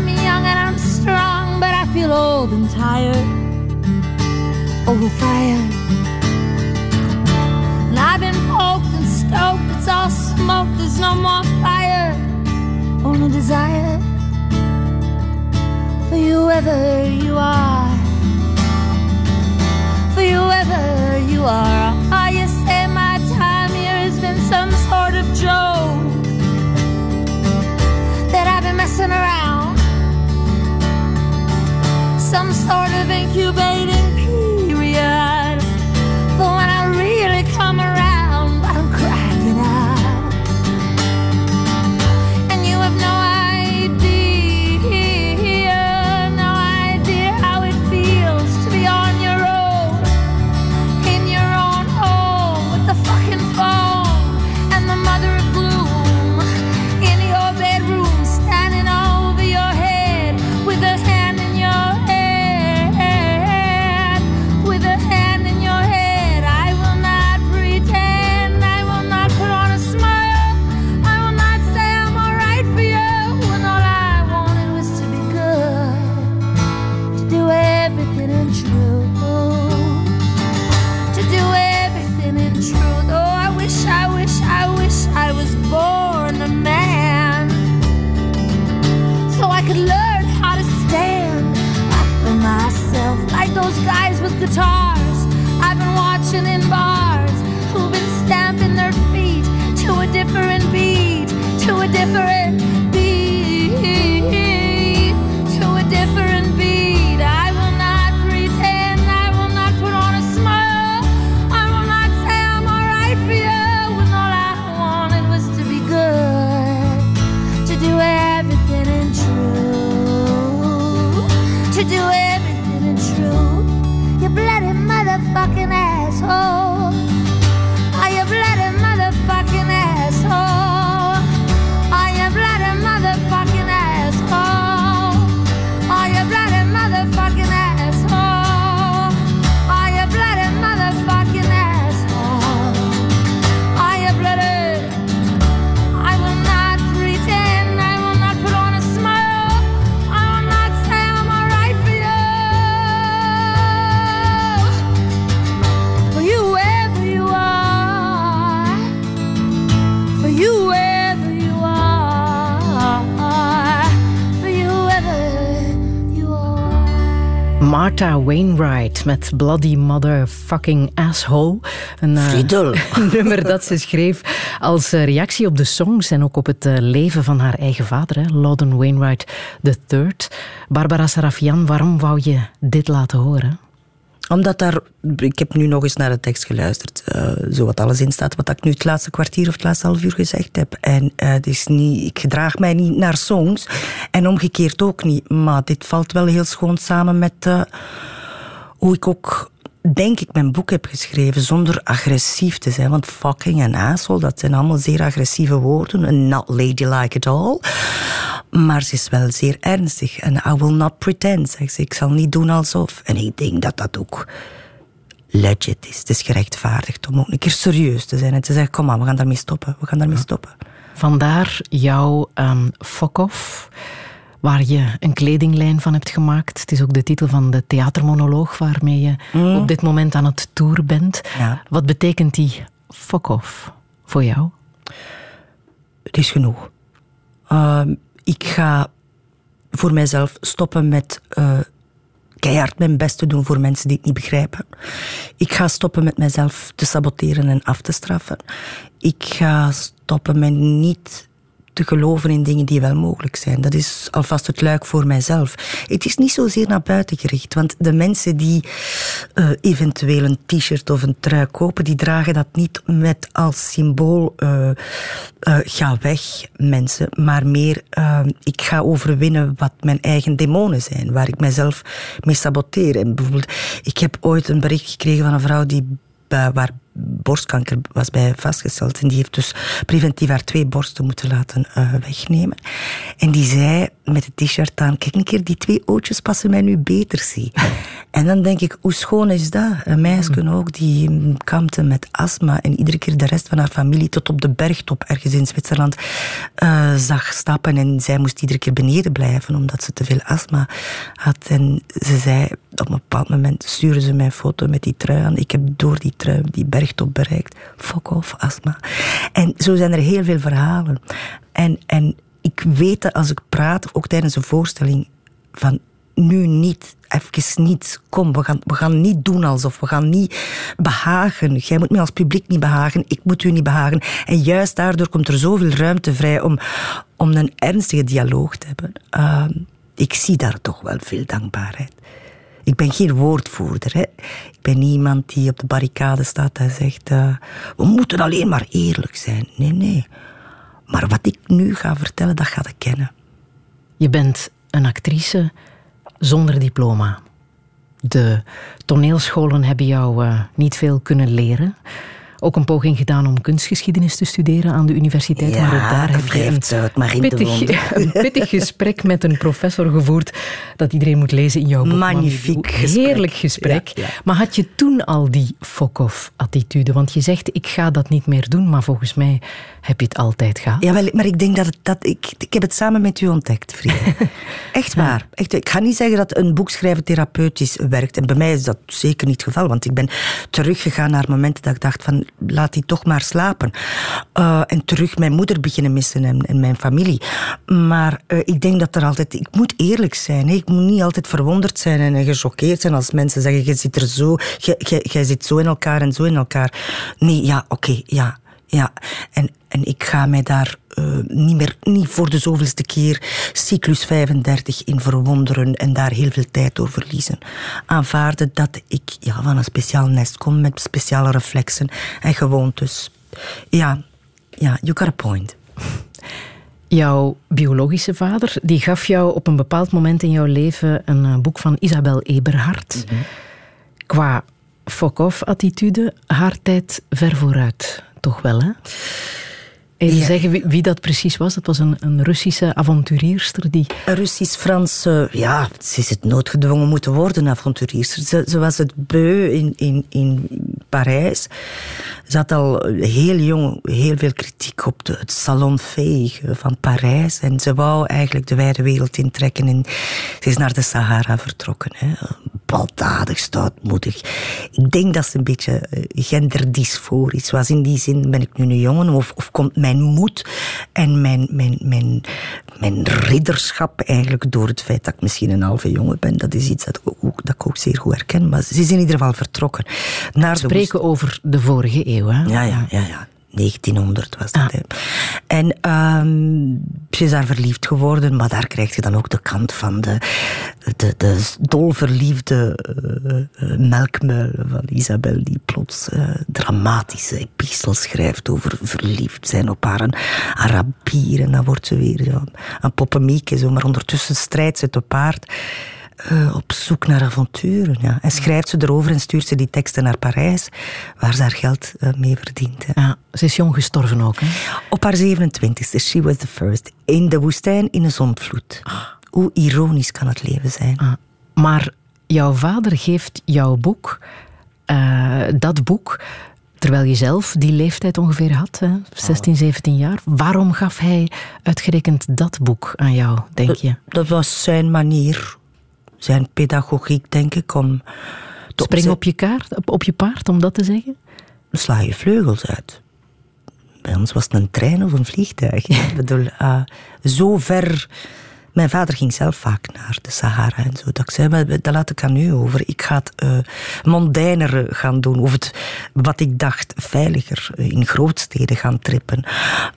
I'm young and I'm strong, but I feel old and tired. Overfired. And I've been poked and stoked, it's all smoke, there's no more fire. Only desire for you wherever you are. For you wherever you are. Ah, you say my time here has been some sort of joke. That I've been messing around. Some sort of incubating Wainwright met Bloody Motherfucking Asshole. Een, eh, [LAUGHS] nummer dat ze schreef als eh, reactie op de songs en ook op het eh, leven van haar eigen vader, hè, Loudon Wainwright III. Barbara Sarafian, waarom wou je dit laten horen? Omdat daar, ik heb nu nog eens naar de tekst geluisterd, eh, zo wat alles in staat, wat ik nu het laatste kwartier of het laatste half uur gezegd heb. En eh, het is niet, ik gedraag mij niet naar songs en omgekeerd ook niet. Maar dit valt wel heel schoon samen met eh, hoe ik ook, denk ik, mijn boek heb geschreven zonder agressief te zijn. Want fucking en asshole, dat zijn allemaal zeer agressieve woorden. En not ladylike at all. Maar ze is wel zeer ernstig. En I will not pretend, zegt ze. Ik zal niet doen alsof. En ik denk dat dat ook legit is. Het is gerechtvaardigd om ook een keer serieus te zijn. En te zeggen, kom aan, we gaan daarmee stoppen. We gaan daarmee stoppen. Vandaar jouw um, Fuck Off, waar je een kledinglijn van hebt gemaakt. Het is ook de titel van de theatermonoloog waarmee je op dit moment aan het tour bent. Ja. Wat betekent die Fuck Off voor jou? Het is genoeg. Ehm, ik ga voor mijzelf stoppen met eh, keihard mijn best te doen voor mensen die het niet begrijpen. Ik ga stoppen met mijzelf te saboteren en af te straffen. Ik ga stoppen met niet geloven in dingen die wel mogelijk zijn. Dat is alvast het luik voor mijzelf. Het is niet zozeer naar buiten gericht, want de mensen die eh, eventueel een t-shirt of een trui kopen, die dragen dat niet met als symbool eh, eh, ga weg, mensen, maar meer ik ga overwinnen wat mijn eigen demonen zijn, waar ik mezelf mee saboteer. En bijvoorbeeld, ik heb ooit een bericht gekregen van een vrouw die, waar borstkanker was bij vastgesteld. En die heeft dus preventief haar twee borsten moeten laten eh, wegnemen. En die zei met het t-shirt aan, kijk een keer, die twee ootjes passen mij nu beter, zie. [LAUGHS] En dan denk ik, hoe schoon is dat? Een meisje ook, die mm, kampte met astma en iedere keer de rest van haar familie tot op de bergtop ergens in Zwitserland eh, zag stappen. En zij moest iedere keer beneden blijven, omdat ze te veel astma had. En ze zei, op een bepaald moment stuurde ze mij een foto met die trui aan. Ik heb door die trui die bergtop bereikt. Fuck off, astma. En zo zijn er heel veel verhalen. En, en ik weet dat als ik praat, ook tijdens een voorstelling, van nu niet, even niet. Kom, we gaan, we gaan niet doen alsof, we gaan niet behagen. Jij moet me als publiek niet behagen, ik moet u niet behagen. En juist daardoor komt er zoveel ruimte vrij om, om een ernstige dialoog te hebben. Uh, ik zie daar toch wel veel dankbaarheid. Ik ben geen woordvoerder. Hè. Ik ben niemand die op de barricade staat en zegt: uh, We moeten alleen maar eerlijk zijn. Nee, nee. Maar wat ik nu ga vertellen, dat gaat ik kennen. Je bent een actrice zonder diploma. De toneelscholen hebben jou uh, niet veel kunnen leren. Ook een poging gedaan om kunstgeschiedenis te studeren aan de universiteit. Ja, maar ook daar heb je een, uit, maar in pittig, [LAUGHS] een pittig gesprek met een professor gevoerd dat iedereen moet lezen in jouw boek. Magnifiek gesprek. Heerlijk gesprek. Ja, ja. Maar had je toen al die fuck-off-attitude? Want je zegt, ik ga dat niet meer doen, maar volgens mij heb je het altijd gehad. Ja, wel, maar ik denk dat, het, dat ik, ik heb het samen met u ontdekt, vrienden. [LAUGHS] Echt waar. Echt, ik ga niet zeggen dat een boek schrijven therapeutisch werkt. En bij mij is dat zeker niet het geval. Want ik ben teruggegaan naar momenten dat ik dacht van, laat die toch maar slapen. Uh, en terug mijn moeder beginnen missen en, en mijn familie. Maar uh, ik denk dat er altijd... Ik moet eerlijk zijn. Hè. Ik moet niet altijd verwonderd zijn en gechoqueerd zijn als mensen zeggen, je zit er zo, jij zit zo in elkaar en zo in elkaar. Nee, ja, oké, ja. Ja, en, en ik ga mij daar uh, niet meer, niet voor de zoveelste keer, cyclus 35, in verwonderen en daar heel veel tijd door verliezen. Aanvaarden dat ik ja, van een speciaal nest kom met speciale reflexen en gewoontes. Ja, ja, you got a point. Jouw biologische vader die gaf jou op een bepaald moment in jouw leven een uh, boek van Isabel Eberhard. Mm -hmm. Qua fuck-off-attitude, haar tijd ver vooruit. Toch wel, hè? Even ja. zeggen wie, wie, dat precies was. Dat was een, een Russische avonturierster die... Een Russisch-Franse... Ja, ze is het noodgedwongen moeten worden, avonturierster. Ze, ze was het beu in, in, in Parijs. Had al heel jong heel veel kritiek op de, het salonveeg van Parijs. En ze wou eigenlijk de wijde wereld intrekken. En ze is naar de Sahara vertrokken. Hè. Baldadig, stoutmoedig. Ik denk dat ze een beetje genderdysforisch was. In die zin ben ik nu een jongen of, of komt mijn moed en mijn, mijn, mijn, mijn ridderschap eigenlijk door het feit dat ik misschien een halve jongen ben. Dat is iets dat ook, dat ik ook zeer goed herken. Maar ze is in ieder geval vertrokken. Naar Spreken over de vorige eeuw, hè? Ja, ja, ja. ja. 1900 was dat. Ah. En um, ze is daar verliefd geworden, maar daar krijg je dan ook de kant van de, de, de dolverliefde uh, melkmuil van Isabel, die plots uh, dramatische epistels schrijft over verliefd zijn op haar een Arabier. En dan wordt ze weer zo een poppenmieke, zo, maar ondertussen strijdt ze te paard. Uh, op zoek naar avonturen. Ja. En schrijft ze erover en stuurt ze die teksten naar Parijs, waar ze haar geld uh, mee verdient. Hè. Ja, ze is jong gestorven ook. Hè? Op haar 27e, she was the first. In de woestijn in een zondvloed. Ah. Hoe ironisch kan het leven zijn? Ah. Maar jouw vader geeft jouw boek, uh, dat boek, terwijl je zelf die leeftijd ongeveer had, hè? 16, 17 jaar. Waarom gaf hij uitgerekend dat boek aan jou, denk je? Dat, dat was zijn manier zijn pedagogiek, denk ik, om... Spring op je, kaart, op, op je paard, om dat te zeggen? Sla je vleugels uit. Bij ons was het een trein of een vliegtuig. [LAUGHS] ik bedoel, uh, zo ver... Mijn vader ging zelf vaak naar de Sahara en zo. Dat ik zei, maar dat laat ik aan u over. Ik ga het uh, mondainer gaan doen. Of het, wat ik dacht, veiliger in grootsteden gaan trippen.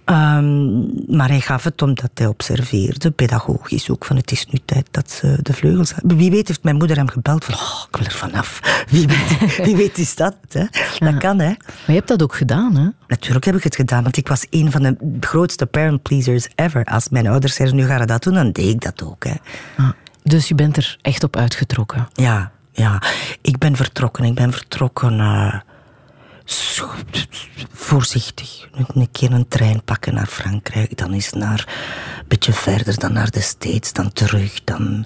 Um, maar hij gaf het omdat hij observeerde, pedagogisch ook, van het is nu tijd dat ze de vleugels... Wie weet heeft mijn moeder hem gebeld van, oh, ik wil er vanaf. [LAUGHS] Wie weet, [LAUGHS] wie weet is dat? Hè? Dat ja. kan, hè. Maar je hebt dat ook gedaan, hè? Natuurlijk heb ik het gedaan, want ik was een van de grootste parent pleasers ever. Als mijn ouders zeiden, nu ga je dat doen, dan deed ik dat ook. Hè. Ah, dus je bent er echt op uitgetrokken? Ja, ja. Ik ben vertrokken. Ik ben vertrokken uh, voorzichtig. Een keer een trein pakken naar Frankrijk. Dan is het naar een beetje verder, dan naar de States, dan terug. Dan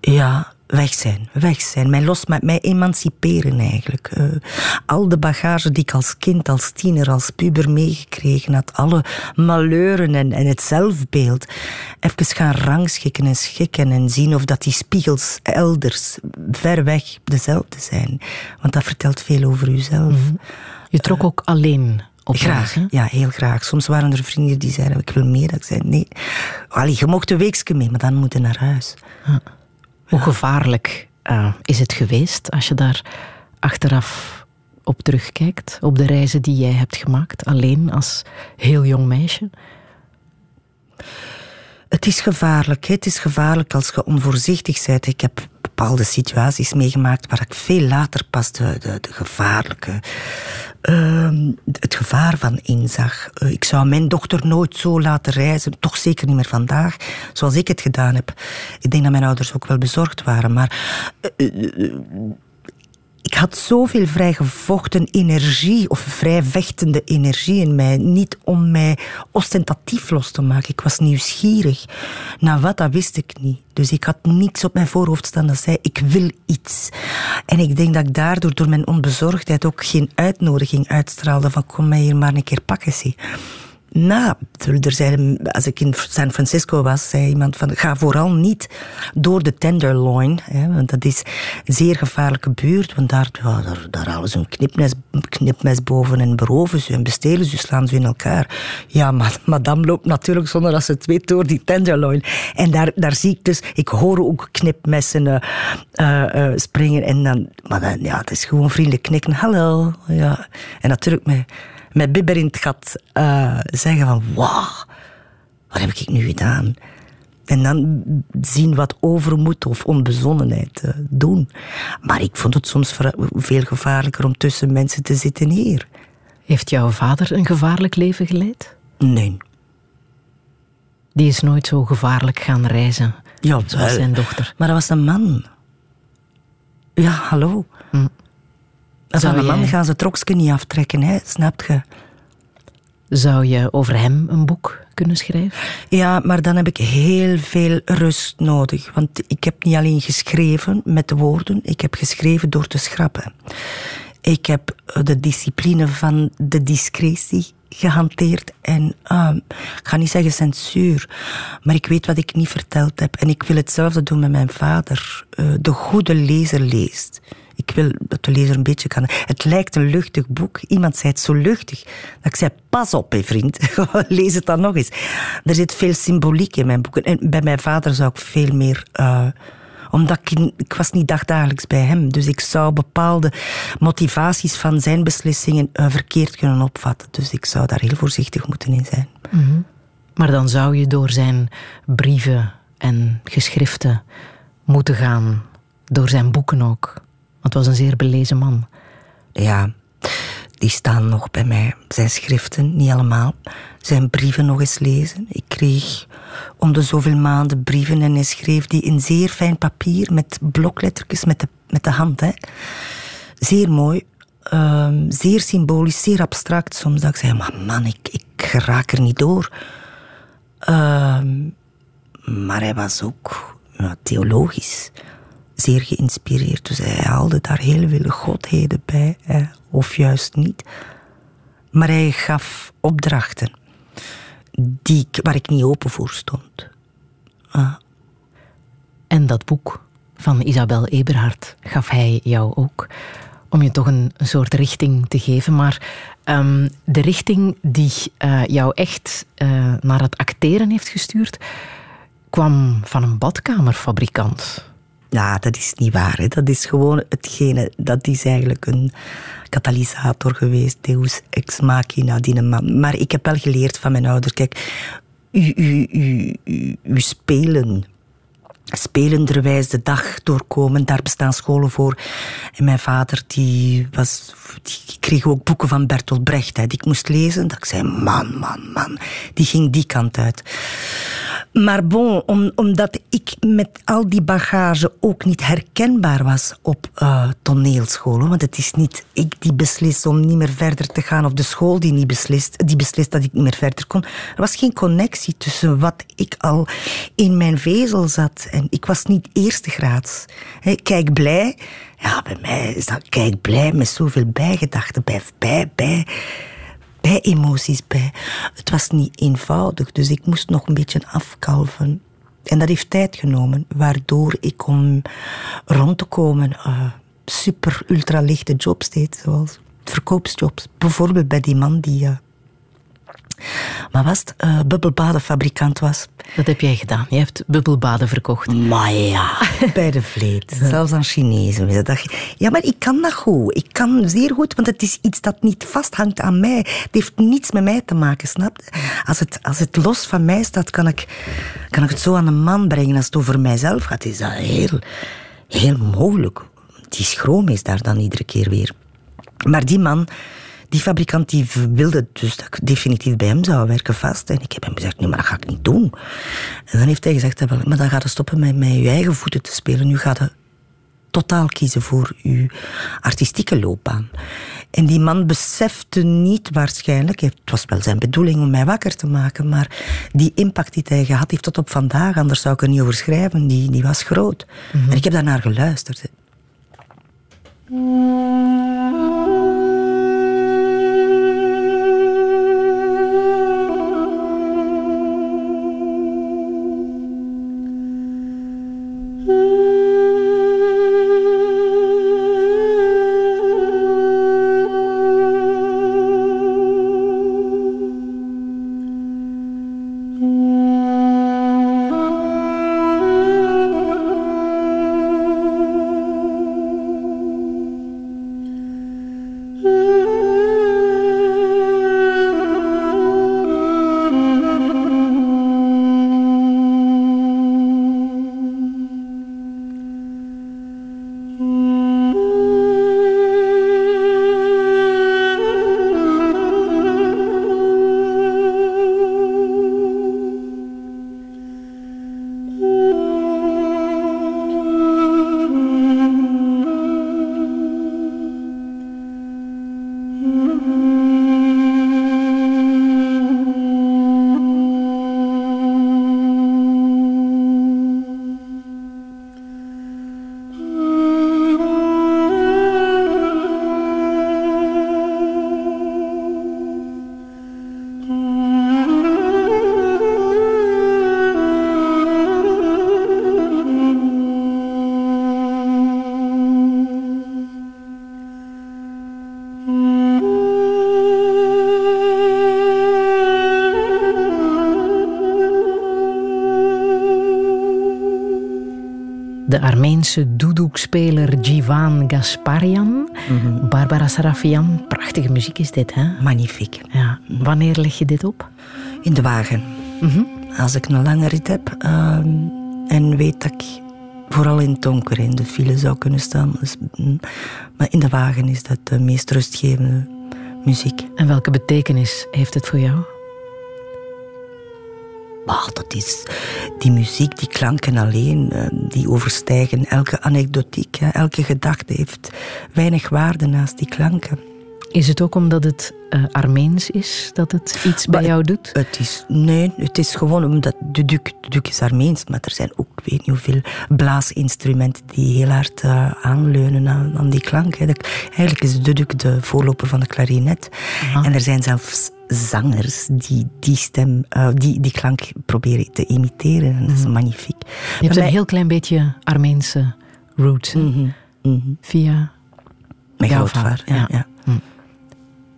ja, weg zijn, weg zijn. Mij los, mij, mij emanciperen eigenlijk. Eh, al de bagage die ik als kind, als tiener, als puber meegekregen had. Alle malheuren en, en het zelfbeeld. Even gaan rangschikken en schikken en zien of dat die spiegels elders, ver weg, dezelfde zijn. Want dat vertelt veel over uzelf. Je trok ook alleen op Graag, ja, heel graag. Soms waren er vrienden die zeiden, ik wil mee. Dat ik zei, nee. Allee, je mocht een weekje mee, maar dan moet je naar huis. Hoe gevaarlijk eh, is het geweest als je daar achteraf op terugkijkt? Op de reizen die jij hebt gemaakt, alleen als heel jong meisje? Het is gevaarlijk. Het is gevaarlijk als je onvoorzichtig bent. Ik heb bepaalde situaties meegemaakt waar ik veel later pas de, de, gevaarlijke, ehm, het gevaar van inzag. Eh, ik zou mijn dochter nooit zo laten reizen, toch zeker niet meer vandaag, zoals ik het gedaan heb. Ik denk dat mijn ouders ook wel bezorgd waren, maar eh, ik had zoveel vrijgevochten energie, of vrij vechtende energie in mij. Niet om mij ostentatief los te maken. Ik was nieuwsgierig. Nou, wat, dat wist ik niet. Dus ik had niets op mijn voorhoofd staan dat zei, ik wil iets. En ik denk dat ik daardoor, door mijn onbezorgdheid, ook geen uitnodiging uitstraalde van kom mij hier maar een keer pakken, zie. Nou, er zijn, als ik in San Francisco was, zei iemand van ga vooral niet door de Tenderloin, hè, want dat is een zeer gevaarlijke buurt, want daar, daar, halen ze een knipmes, knipmes boven en beroven ze en bestelen ze, slaan ze in elkaar. Ja, maar madame loopt natuurlijk zonder dat ze het weet door die Tenderloin. En daar, daar zie ik dus, ik hoor ook knipmessen eh, eh, eh, springen en dan, maar ja, het is gewoon vriendelijk knikken, hallo, ja. En natuurlijk met met bibber in het gat eh, zeggen van wauw, wat heb ik nu gedaan? En dan zien wat overmoed of onbezonnenheid eh, doen. Maar ik vond het soms veel gevaarlijker om tussen mensen te zitten hier. Heeft jouw vader een gevaarlijk leven geleid? Nee. Die is nooit zo gevaarlijk gaan reizen Ja, zoals zijn dochter. Maar dat was een man. Ja, hallo. Van Zou een man jij- gaan ze troksken niet aftrekken, hè? snap je? Zou je over hem een boek kunnen schrijven? Ja, maar dan heb ik heel veel rust nodig. Want ik heb niet alleen geschreven met de woorden, ik heb geschreven door te schrappen. Ik heb de discipline van de discretie gehanteerd. En ah, ik ga niet zeggen censuur, maar ik weet wat ik niet verteld heb. En ik wil hetzelfde doen met mijn vader. Eh, de goede lezer leest. Ik wil dat de lezer een beetje kan. Het lijkt een luchtig boek. Iemand zei het zo luchtig. Dat ik zei: Pas op, hè, vriend. [LAUGHS] Lees het dan nog eens. Er zit veel symboliek in mijn boeken. En bij mijn vader zou ik veel meer. eh, omdat ik, was niet dagdagelijks bij hem. Dus ik zou bepaalde motivaties van zijn beslissingen eh, verkeerd kunnen opvatten. Dus ik zou daar heel voorzichtig moeten in zijn. Maar dan zou je door zijn brieven en geschriften moeten gaan. Door zijn boeken ook. Het was een zeer belezen man. Ja, die staan nog bij mij. Zijn schriften, niet allemaal. Zijn brieven nog eens lezen. Ik kreeg om de zoveel maanden brieven en hij schreef die in zeer fijn papier met bloklettertjes met de, met de hand. Hè. Zeer mooi. ehm, zeer symbolisch, zeer abstract soms. Dat ik zei, maar man, ik, ik raak er niet door. Ehm, maar hij was ook theologisch zeer geïnspireerd. Dus hij haalde daar heel veel godheden bij, of juist niet. Maar hij gaf opdrachten die, ik- waar ik niet open voor stond. En dat boek van Isabel Eberhard gaf hij jou ook. Om je toch een, een soort richting te geven. Maar ehm, de richting die eh, jou echt eh, naar het acteren heeft gestuurd, kwam van een badkamerfabrikant. Ja, dat is niet waar. Hè. Dat is gewoon hetgene, dat is eigenlijk een katalysator geweest, deus ex machina, die man. Maar ik heb wel geleerd van mijn ouders, kijk, u, u, u, u spelen, spelenderwijs de dag doorkomen, daar bestaan scholen voor. En mijn vader, die, was, die kreeg ook boeken van Bertolt Brecht, hè, die ik moest lezen. Dat ik zei, man, man, man, die ging die kant uit. Maar bon, om, omdat ik met al die bagage ook niet herkenbaar was op uh, toneelscholen. Want het is niet ik die beslist om niet meer verder te gaan, of de school die, niet beslist, die beslist dat ik niet meer verder kon. Er was geen connectie tussen wat ik al in mijn vezel zat. En ik was niet eerste graads. Kijk blij. Ja, bij mij is dat kijk blij met zoveel bijgedachten. Bij, bij, bij bij emoties bij. Het was niet eenvoudig, dus ik moest nog een beetje afkalven. En dat heeft tijd genomen, waardoor ik om rond te komen uh, super ultralichte jobs deed, zoals verkoopsjobs. Bijvoorbeeld bij die man die uh, maar was het uh, bubbelbadenfabrikant was. Dat heb jij gedaan. Je hebt bubbelbaden verkocht. Maar ja, bij de vleet. [LAUGHS] Zelfs aan Chinezen. Ja, maar ik kan dat goed. Ik kan zeer goed, want het is iets dat niet vasthangt aan mij. Het heeft niets met mij te maken, snap je? Als het, als het los van mij staat, kan ik, kan ik het zo aan een man brengen. Als het over mijzelf gaat, is dat heel, heel mogelijk. Die schroom is daar dan iedere keer weer. Maar die man die fabrikant die wilde dus dat ik definitief bij hem zou werken vast. En ik heb hem gezegd, nee, maar dat ga ik niet doen. En dan heeft hij gezegd, maar dan gaat je stoppen met, met je eigen voeten te spelen. Nu gaat je totaal kiezen voor je artistieke loopbaan. En die man besefte niet waarschijnlijk, het was wel zijn bedoeling om mij wakker te maken, maar die impact die hij gehad heeft tot op vandaag, anders zou ik er niet over schrijven, die, die was groot. En ik heb daarnaar geluisterd. Doedoekspeler Jivan Gasparian. Barbara Sarafian. Prachtige muziek is dit, hè? Magnifiek. Ja. Wanneer leg je dit op? In de wagen. Als ik een lange rit heb ehm, en weet dat ik vooral in het donker in de file zou kunnen staan. Dus, mm, maar in de wagen is dat de meest rustgevende muziek. En welke betekenis heeft het voor jou? Dat is die muziek, die klanken alleen, eh, die overstijgen elke anekdotiek. Elke gedachte heeft weinig waarde naast die klanken. Is het ook omdat het eh, Armeens is dat het iets bij jou doet? Het is, nee, het is gewoon omdat de duk, de duk is Armeens, maar er zijn ook, ik weet niet hoeveel blaasinstrumenten die heel hard eh, aanleunen aan, aan die klank. hè. Eigenlijk is de duk de voorloper van de klarinet. En er zijn zelfs zangers die die stem, eh, die, die klank proberen te imiteren. En dat is magnifiek. Je hebt een heel klein beetje Armeense roots. hè? Via, Mijn grootvader. vader, Ja, ja.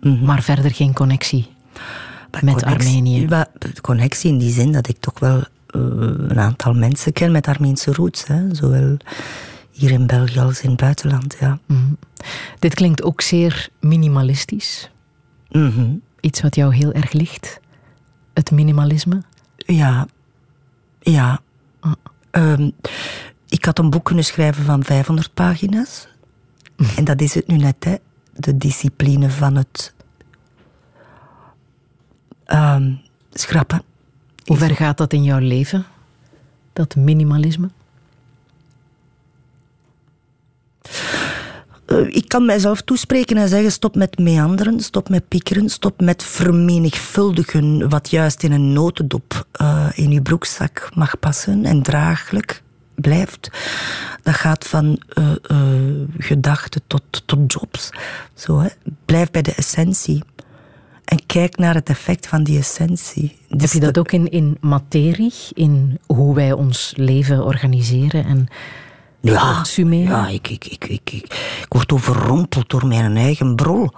Ja. maar verder geen connectie. Maar Met connectie- Armenië. Connectie in die zin dat ik toch wel eh, een aantal mensen ken met Armeense roots. Hè. Zowel hier in België als in het buitenland. Ja. Dit klinkt ook zeer minimalistisch. Mhm. Iets wat jou heel erg ligt. Het minimalisme. Ja, ja. Ehm, ik had een boek kunnen schrijven van 500 pagina's. [LAUGHS] En dat is het nu net, hè. De discipline van het ehm, schrappen. Hoe ver gaat dat in jouw leven? Dat minimalisme? Eh, ik kan mijzelf toespreken en zeggen: stop met meanderen, stop met piekeren, stop met vermenigvuldigen wat juist in een notendop eh, in uw broekzak mag passen en draaglijk blijft. Dat gaat van eh, eh, gedachten tot, tot jobs. Zo, hè. Blijf bij de essentie. En kijk naar het effect van die essentie. Heb Dus je dat ook in, in materie? In hoe wij ons leven organiseren en Ja, consumeren? ja ik, ik, ik, ik, ik, ik word overrompeld door mijn eigen brol.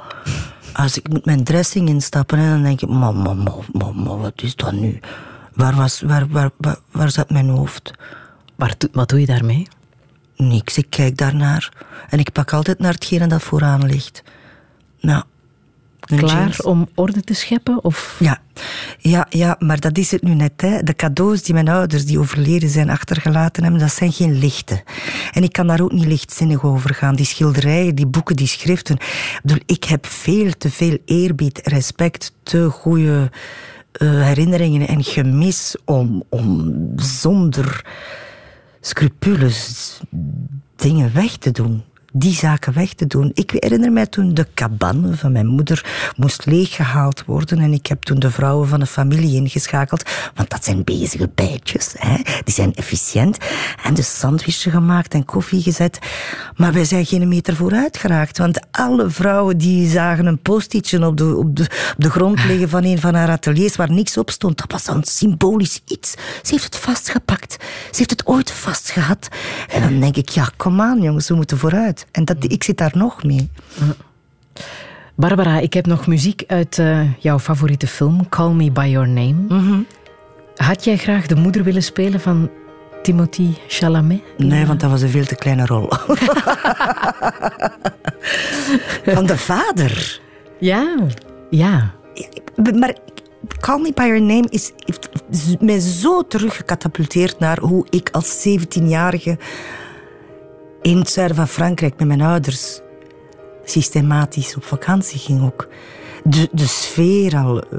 Als ik moet mijn dressing instappen, hè, dan denk ik, mama, mama, mama, wat is dat nu? Waar, was, waar, waar, waar, waar zat mijn hoofd? Wat doe je daarmee? Niks, ik kijk daarnaar. En ik pak altijd naar hetgene dat vooraan ligt. Nou, Klaar jeans. om orde te scheppen? Of Ja. Ja, ja, maar dat is het nu net. Hè. De cadeaus die mijn ouders, die overleden zijn, achtergelaten hebben, dat zijn geen lichten. En ik kan daar ook niet lichtzinnig over gaan. Die schilderijen, die boeken, die schriften. Ik, bedoel, ik heb veel te veel eerbied, respect, te goede eh, herinneringen en gemis om, om zonder scrupules dingen weg te doen. Die zaken weg te doen. Ik herinner mij toen de cabane van mijn moeder moest leeggehaald worden. En ik heb toen de vrouwen van de familie ingeschakeld. Want dat zijn bezige bijtjes. Hè? Die zijn efficiënt. En de sandwiches gemaakt en koffie gezet. Maar wij zijn geen meter vooruit geraakt. Want alle vrouwen die zagen een post-itje op de, op, de, op de grond liggen van een van haar ateliers waar niks op stond. Dat was dan symbolisch iets. Ze heeft het vastgepakt. Ze heeft het ooit vastgehad. En dan denk ik, ja, kom aan jongens, we moeten vooruit. En dat, ik zit daar nog mee. Barbara, ik heb nog muziek uit eh, jouw favoriete film, Call Me By Your Name. Had jij graag de moeder willen spelen van Timothy Chalamet? Nee, want dat was een veel te kleine rol. [LAUGHS] Van de vader. Ja, ja. Maar Call Me By Your Name is, heeft mij zo teruggecatapulteerd naar hoe ik als 17-jarige in het zuiden van Frankrijk met mijn ouders systematisch op vakantie ging ook. De, de sfeer al, eh,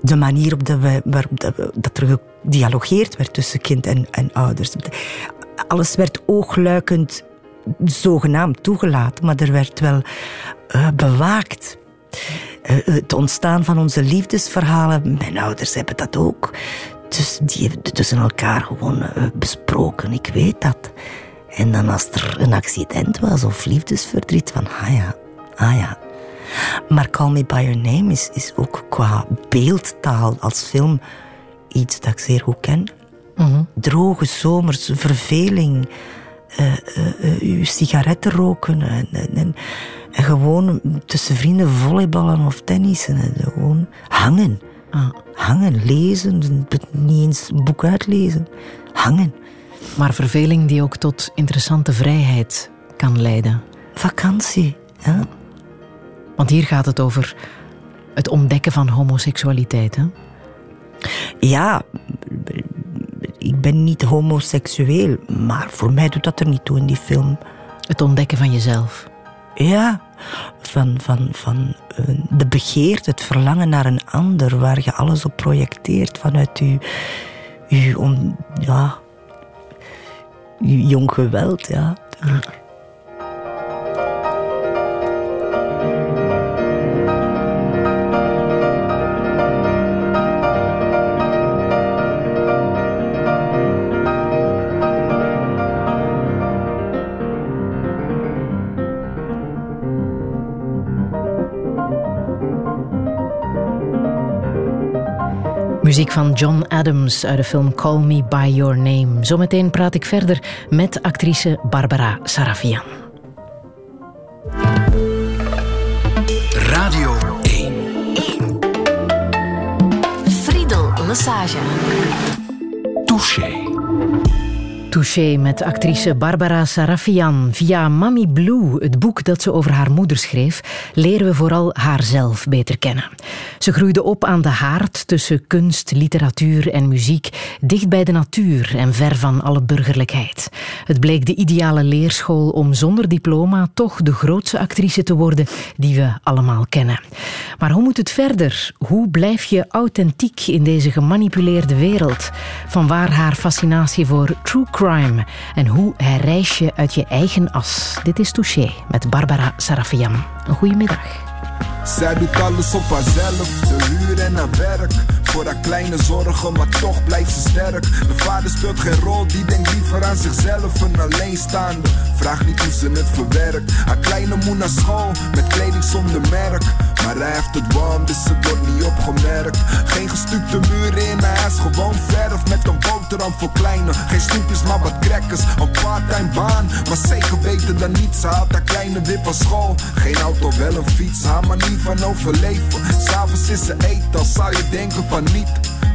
de, manier op waarop dat, we- dat er gedialogeerd werd tussen kind en, en ouders. Alles werd oogluikend zogenaamd toegelaten, maar er werd wel eh, bewaakt. Eh, het ontstaan van onze liefdesverhalen, mijn ouders hebben dat ook. Dus die hebben het tussen elkaar gewoon eh, besproken, ik weet dat. En dan als er een accident was of liefdesverdriet, van ah ja, ah ja. Maar Call Me By Your Name is, is ook qua beeldtaal als film iets dat ik zeer goed ken. Droge zomers, verveling, eh, eh, uw sigaretten roken en, en, en, en gewoon tussen vrienden volleyballen of tennissen. En gewoon hangen. Hangen, lezen, niet eens een boek uitlezen. Hangen. Maar verveling die ook tot interessante vrijheid kan leiden. Vakantie. Ja. Want hier gaat het over het ontdekken van homoseksualiteit. Hè? Ja, ik ben niet homoseksueel, maar voor mij doet dat er niet toe in die film. Het ontdekken van jezelf. Ja, van, van, van eh, de begeerte, het verlangen naar een ander, waar je alles op projecteert vanuit je, je, on, ja, je jong geweld. Ja. Muziek van John Adams uit de film Call Me By Your Name. Zometeen praat ik verder met actrice Barbara Sarafian. Radio 1. Friedel Lassage. Touché. Touché met actrice Barbara Sarafian. Via Mami Blue, het boek dat ze over haar moeder schreef, leren we vooral haarzelf beter kennen. Ze groeide op aan de haard tussen kunst, literatuur en muziek, dicht bij de natuur en ver van alle burgerlijkheid. Het bleek de ideale leerschool om zonder diploma toch de grootste actrice te worden die we allemaal kennen. Maar hoe moet het verder? Hoe blijf je authentiek in deze gemanipuleerde wereld? Vanwaar haar fascinatie voor true crime en hoe herreis je uit je eigen as? Dit is Touché met Barbara Sarafian. Een goede middag. Zij doet alles op haarzelf, de huur en haar werk. Voor haar kleine zorgen, maar toch blijft ze sterk. De vader speelt geen rol, die denkt liever aan zichzelf. Een alleenstaande, vraag niet hoe ze het verwerkt. Haar kleine moet naar school, met kleding zonder merk. Maar hij heeft het warm, dus het wordt niet opgemerkt. Geen gestukte muren in haar huis, gewoon verf met een boterham voor kleine. Geen snoepjes, maar wat crackers, een part-time baan. Maar zeker beter dan niets, ze haalt haar kleine wip van school. Geen auto, wel een fiets, haar manier van overleven. S'avonds is ze eten, dan zou je denken van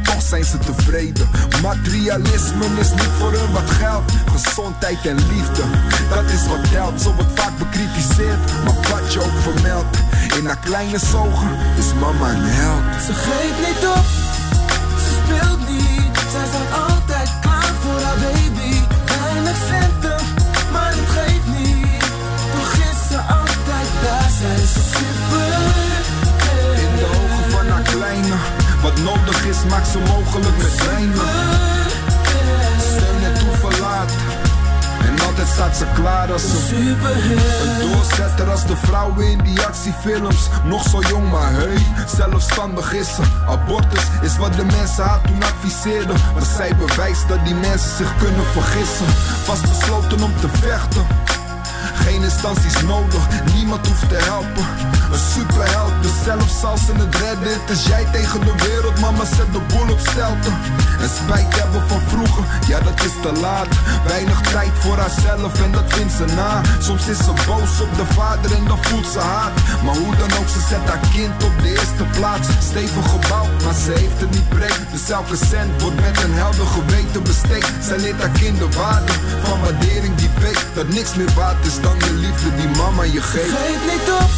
Toch zijn ze tevreden. Materialisme is niet voor hun wat geld. Gezondheid en liefde, dat is wat telt. Zo wordt vaak bekritiseerd, maar wat je ook vermeldt. In haar kleine zogen is mama een held. Ze geeft niet op, ze speelt niet. Zij staat altijd klaar voor haar baby. Weinig centen, maar het geeft niet. Toch is ze altijd daar, zij is super. Wat nodig is maakt ze mogelijk met weinig. Steun en toeverlaat. En altijd staat ze klaar als een Een doorzetter als de vrouwen in die actiefilms. Nog zo jong maar hey, zelfstandig is ze. Abortus is wat de mensen haar toen adviseerden. Maar zij bewijst dat die mensen zich kunnen vergissen. Vastbesloten om te vechten geen instanties nodig, niemand hoeft te helpen. Een superheld, dus zelfs als ze het redden. Het is jij tegen de wereld, mama zet de boel op stelten. En spijt hebben van vroeger, ja dat is te laat. Weinig tijd voor haarzelf en dat vindt ze na. Soms is ze boos op de vader en dan voelt ze haat. Maar hoe dan ook, ze zet haar kind op de eerste plaats. Stevig gebouwd, maar ze heeft het niet breed. Dus elke cent wordt met een helder geweten besteed. Zij leert haar kind de waarde van waardering die weet dat niks meer waard is dan de liefde die mama je geeft. Geef niet op,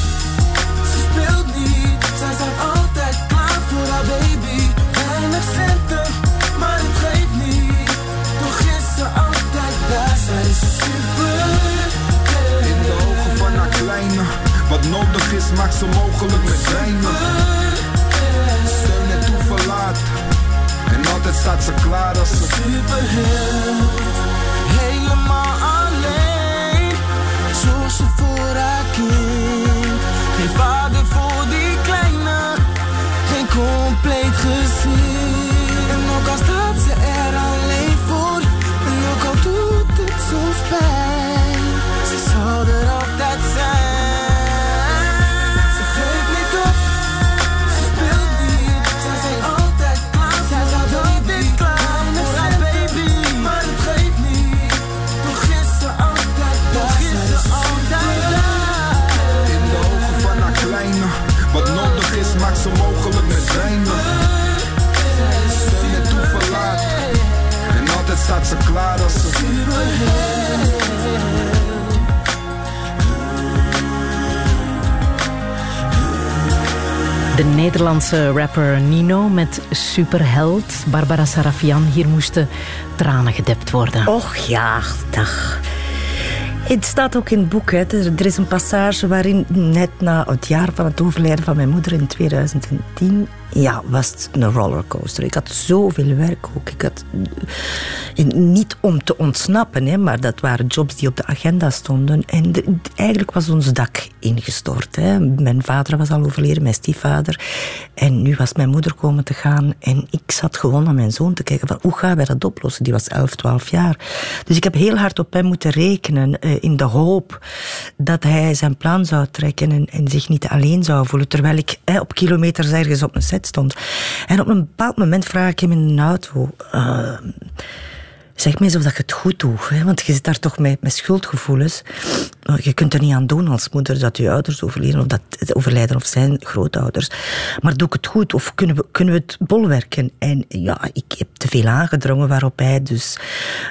ze speelt niet. Zij staat altijd klaar voor haar baby. Weinig centen, maar het geeft niet. Toch is ze altijd daar, zij is super. In de ogen van haar kleine, wat nodig is maakt ze mogelijk met weinig. Steun en toeverlaat. En altijd staat ze klaar als ze superheld. Helemaal zorgt ze voor haar kind. Geen vader voor die kleine, geen compleet gezin. En ook al staat staat ze klaar als ze De Nederlandse rapper Nino met Superheld. Barbara Sarafian. Hier moesten tranen gedept worden. Och ja, dag. Het staat ook in het boek. Hè. Er, is een passage waarin net na het jaar van het overlijden van mijn moeder in 2010... Ja, was het een rollercoaster. Ik had zoveel werk ook. Ik had, en niet om te ontsnappen, hè, maar dat waren jobs die op de agenda stonden. En eigenlijk was ons dak ingestort. Hè. Mijn vader was al overleden, mijn stiefvader. En nu was mijn moeder komen te gaan. En ik zat gewoon naar mijn zoon te kijken hoe gaan wij dat oplossen? Die was 11, 12 jaar. Dus ik heb heel hard op hem moeten rekenen eh, in de hoop dat hij zijn plan zou trekken en, zich niet alleen zou voelen. Terwijl ik op kilometers ergens op een set stond. En op een bepaald moment vraag ik hem in een auto... eh, Zeg mij alsof dat je het goed doet, hè? want je zit daar toch met, met schuldgevoelens. Je kunt er niet aan doen als moeder dat je ouders overlijden of dat overlijden of zijn grootouders. Maar doe ik het goed of kunnen we, kunnen we het bolwerken? En ja, ik heb te veel aangedrongen waarop hij dus,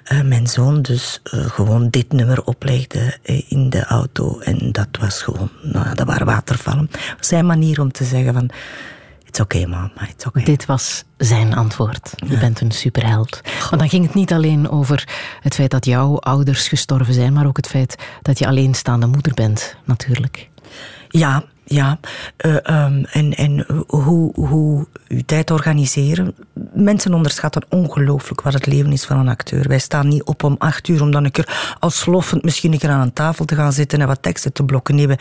eh, mijn zoon, dus eh, gewoon dit nummer oplegde eh, in de auto. En dat was gewoon, nou, dat waren watervallen. Zijn manier om te zeggen van, it's okay mama, it's okay. Dit was zijn antwoord. Je bent een superheld. Want dan ging het niet alleen over het feit dat jouw ouders gestorven zijn, maar ook het feit dat je alleenstaande moeder bent, natuurlijk. Ja, ja. Eh, ehm, en en hoe, hoe je tijd organiseren. Mensen onderschatten ongelooflijk wat het leven is van een acteur. Wij staan niet op om acht uur om dan een keer als sloffend misschien een keer aan een tafel te gaan zitten en wat teksten te blokken. Nee, we,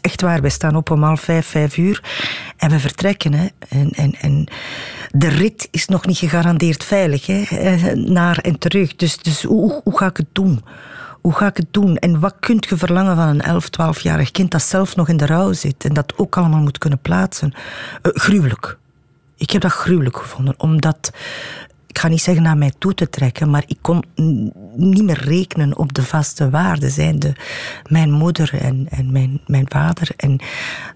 echt waar, wij staan op om half vijf, vijf uur en we vertrekken. En, en, en de rit is nog niet gegarandeerd veilig, hè. eh, naar en terug. Dus, dus hoe, hoe ga ik het doen? Hoe ga ik het doen? En wat kunt je verlangen van een 11, 12-jarig kind dat zelf nog in de rouw zit en dat ook allemaal moet kunnen plaatsen? Eh, gruwelijk. Ik heb dat gruwelijk gevonden, omdat ik ga niet zeggen naar mij toe te trekken, maar ik kon niet meer rekenen op de vaste waarden. Zijnde mijn moeder en, en mijn, mijn vader. En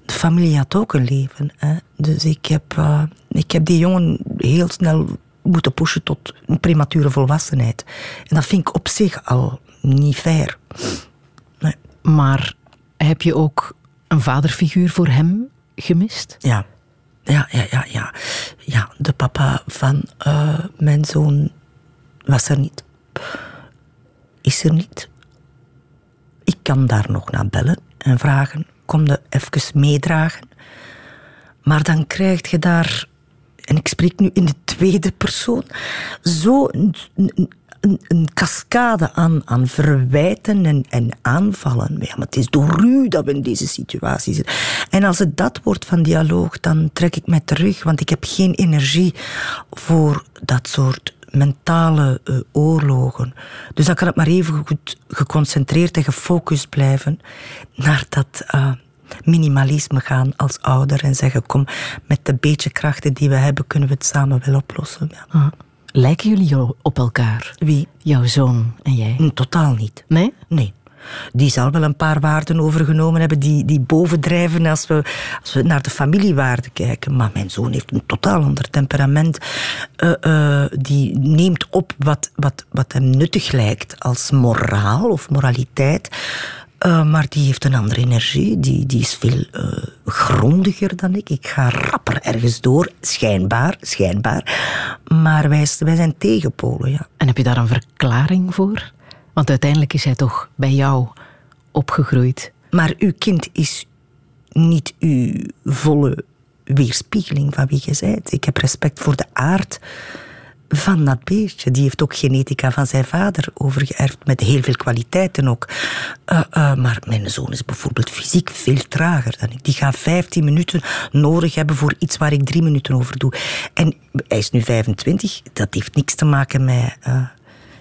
de familie had ook een leven. Hè. Dus ik heb, eh, ik heb die jongen heel snel moeten pushen tot een premature volwassenheid. En dat vind ik op zich al niet fair. Nee. Maar heb je ook een vaderfiguur voor hem gemist? Ja. Ja, ja, ja, ja. Ja, de papa van eh, mijn zoon was er niet. Is er niet. Ik kan daar nog naar bellen en vragen, kom je even meedragen? Maar dan krijg je daar, en ik spreek nu in de tweede persoon, zo een, cascade aan, aan verwijten en, en aanvallen. Ja, maar het is door u dat we in deze situatie zitten. En als het dat wordt van dialoog, dan trek ik mij terug, want ik heb geen energie voor dat soort mentale eh, oorlogen. Dus dan kan het maar even goed geconcentreerd en gefocust blijven naar dat eh, minimalisme gaan als ouder en zeggen, kom, met de beetje krachten die we hebben, kunnen we het samen wel oplossen. Ja. Lijken jullie op elkaar? Wie? Jouw zoon en jij? Mm, Totaal niet. Nee? Nee. Die zal wel een paar waarden overgenomen hebben die, die bovendrijven als we, als we naar de familiewaarden kijken. Maar mijn zoon heeft een totaal ander temperament. Eh, eh, die neemt op wat, wat, wat hem nuttig lijkt als moraal of moraliteit. Eh, maar die heeft een andere energie. Die, die is veel eh, grondiger dan ik. Ik ga rapper ergens door. Schijnbaar, schijnbaar. Maar wij, wij zijn tegenpolen, ja. En heb je daar een verklaring voor? Want uiteindelijk is hij toch bij jou opgegroeid. Maar uw kind is niet uw volle weerspiegeling van wie je bent. Ik heb respect voor de aard van dat beestje. Die heeft ook genetica van zijn vader overgeërfd, met heel veel kwaliteiten ook. Eh, eh, maar mijn zoon is bijvoorbeeld fysiek veel trager dan ik. Die gaat 15 minuten nodig hebben voor iets waar ik drie minuten over doe. En hij is nu 25, dat heeft niks te maken met... eh,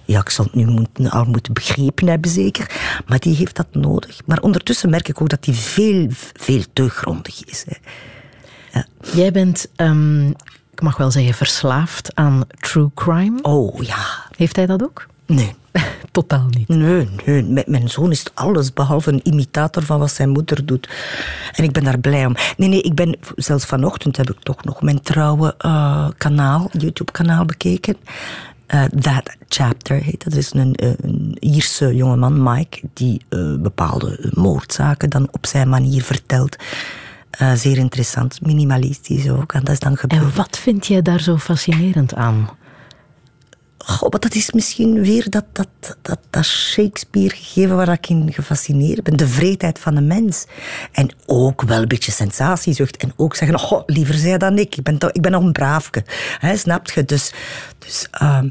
ja, ik zal het nu moeten, al moeten begrepen hebben, zeker. Maar die heeft dat nodig. Maar ondertussen merk ik ook dat die veel, veel te grondig is. Hè. Jij bent, ehm, ik mag wel zeggen, verslaafd aan true crime. Oh ja. Heeft hij dat ook? Nee. [LAUGHS] Totaal niet. Nee, nee. Met mijn zoon is alles behalve een imitator van wat zijn moeder doet. En ik ben daar blij om. Nee, nee, ik ben... Zelfs vanochtend heb ik toch nog mijn trouwe eh, kanaal, YouTube-kanaal bekeken. Eh, That Chapter heet dat. Is een, eh, een Ierse jongeman, Mike, die bepaalde moordzaken dan op zijn manier vertelt. Eh, zeer interessant, minimalistisch ook. En dat is dan gebeurd. En wat vind jij daar zo fascinerend aan? Goh, maar dat is misschien weer dat, dat, dat, dat Shakespeare gegeven waar ik in gefascineerd ben. De vreedheid van de mens. En ook wel een beetje sensatiezucht. En ook zeggen, goh, liever zij dan ik. Ik ben, toch, ik ben nog een braafke. Hè, snap je? Dus, dus ehm,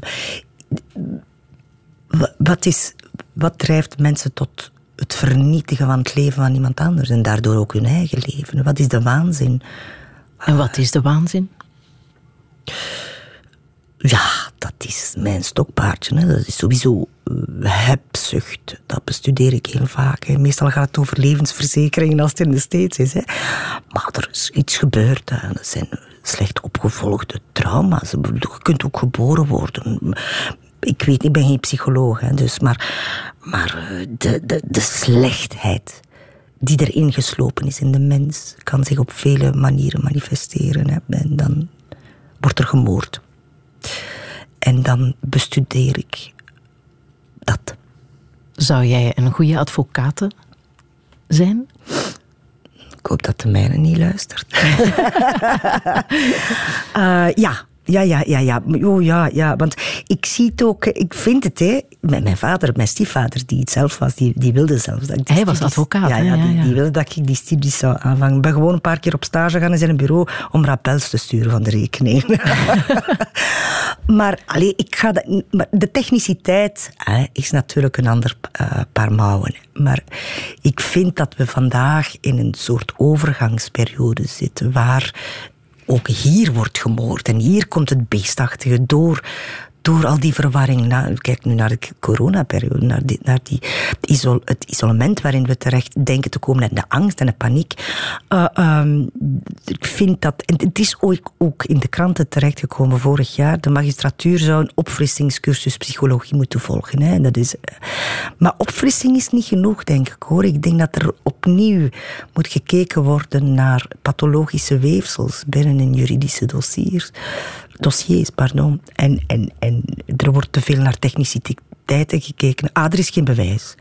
wa- wat, is, wat drijft mensen tot het vernietigen van het leven van iemand anders? En daardoor ook hun eigen leven. Wat is de waanzin? En wat is de waanzin? Ja, dat is mijn stokpaardje. Hè. Dat is sowieso eh, hebzucht. Dat bestudeer ik heel vaak. Hè. Meestal gaat het over levensverzekeringen als het in de States is. Hè. Maar er is iets gebeurd. Hè. Dat zijn slecht opgevolgde trauma's. Je kunt ook geboren worden ik weet, ik ben geen psycholoog, hè, dus, maar, maar eh, de, de, de slechtheid die erin geslopen is in de mens, kan zich op vele manieren manifesteren. Hè, en dan wordt er gemoord. En dan bestudeer ik dat. Zou jij een goede advocate zijn? Ik hoop dat de mijne niet luistert. [LAUGHS] Eh, ja. Ja, ja, ja, ja. Oh, ja, ja. Want ik zie het ook, ik vind het, hè. Mijn, mijn vader, mijn stiefvader, die het zelf was, die, die wilde zelfs dat ik die Hij was advocaat, Ja, ja, Ja, die, wilde dat ik die studies zou aanvangen. Ik ben gewoon een paar keer op stage gaan in zijn bureau om rappels te sturen van de rekening. [LAUGHS] maar, allee, ik ga dat, maar de techniciteit hè, is natuurlijk een ander eh, paar mouwen. Maar ik vind dat we vandaag in een soort overgangsperiode zitten waar ook hier wordt gemoord. En hier komt het beestachtige door. Door al die verwarring. Nou, kijk nu naar de coronaperiode, naar, die, naar die het isolement waarin we terecht denken te komen en de angst en de paniek. Eh, ehm, ik vind dat, en het is ook, ook in de kranten terechtgekomen vorig jaar. De magistratuur zou een opfrissingscursus psychologie moeten volgen. Hè. Dat is, eh, maar opfrissing is niet genoeg, denk ik hoor. Ik denk dat er opnieuw moet gekeken worden naar pathologische weefsels binnen een juridische dossiers. Dossiers, pardon. En, en, en er wordt te veel naar techniciteiten gekeken. Ah, er is geen bewijs.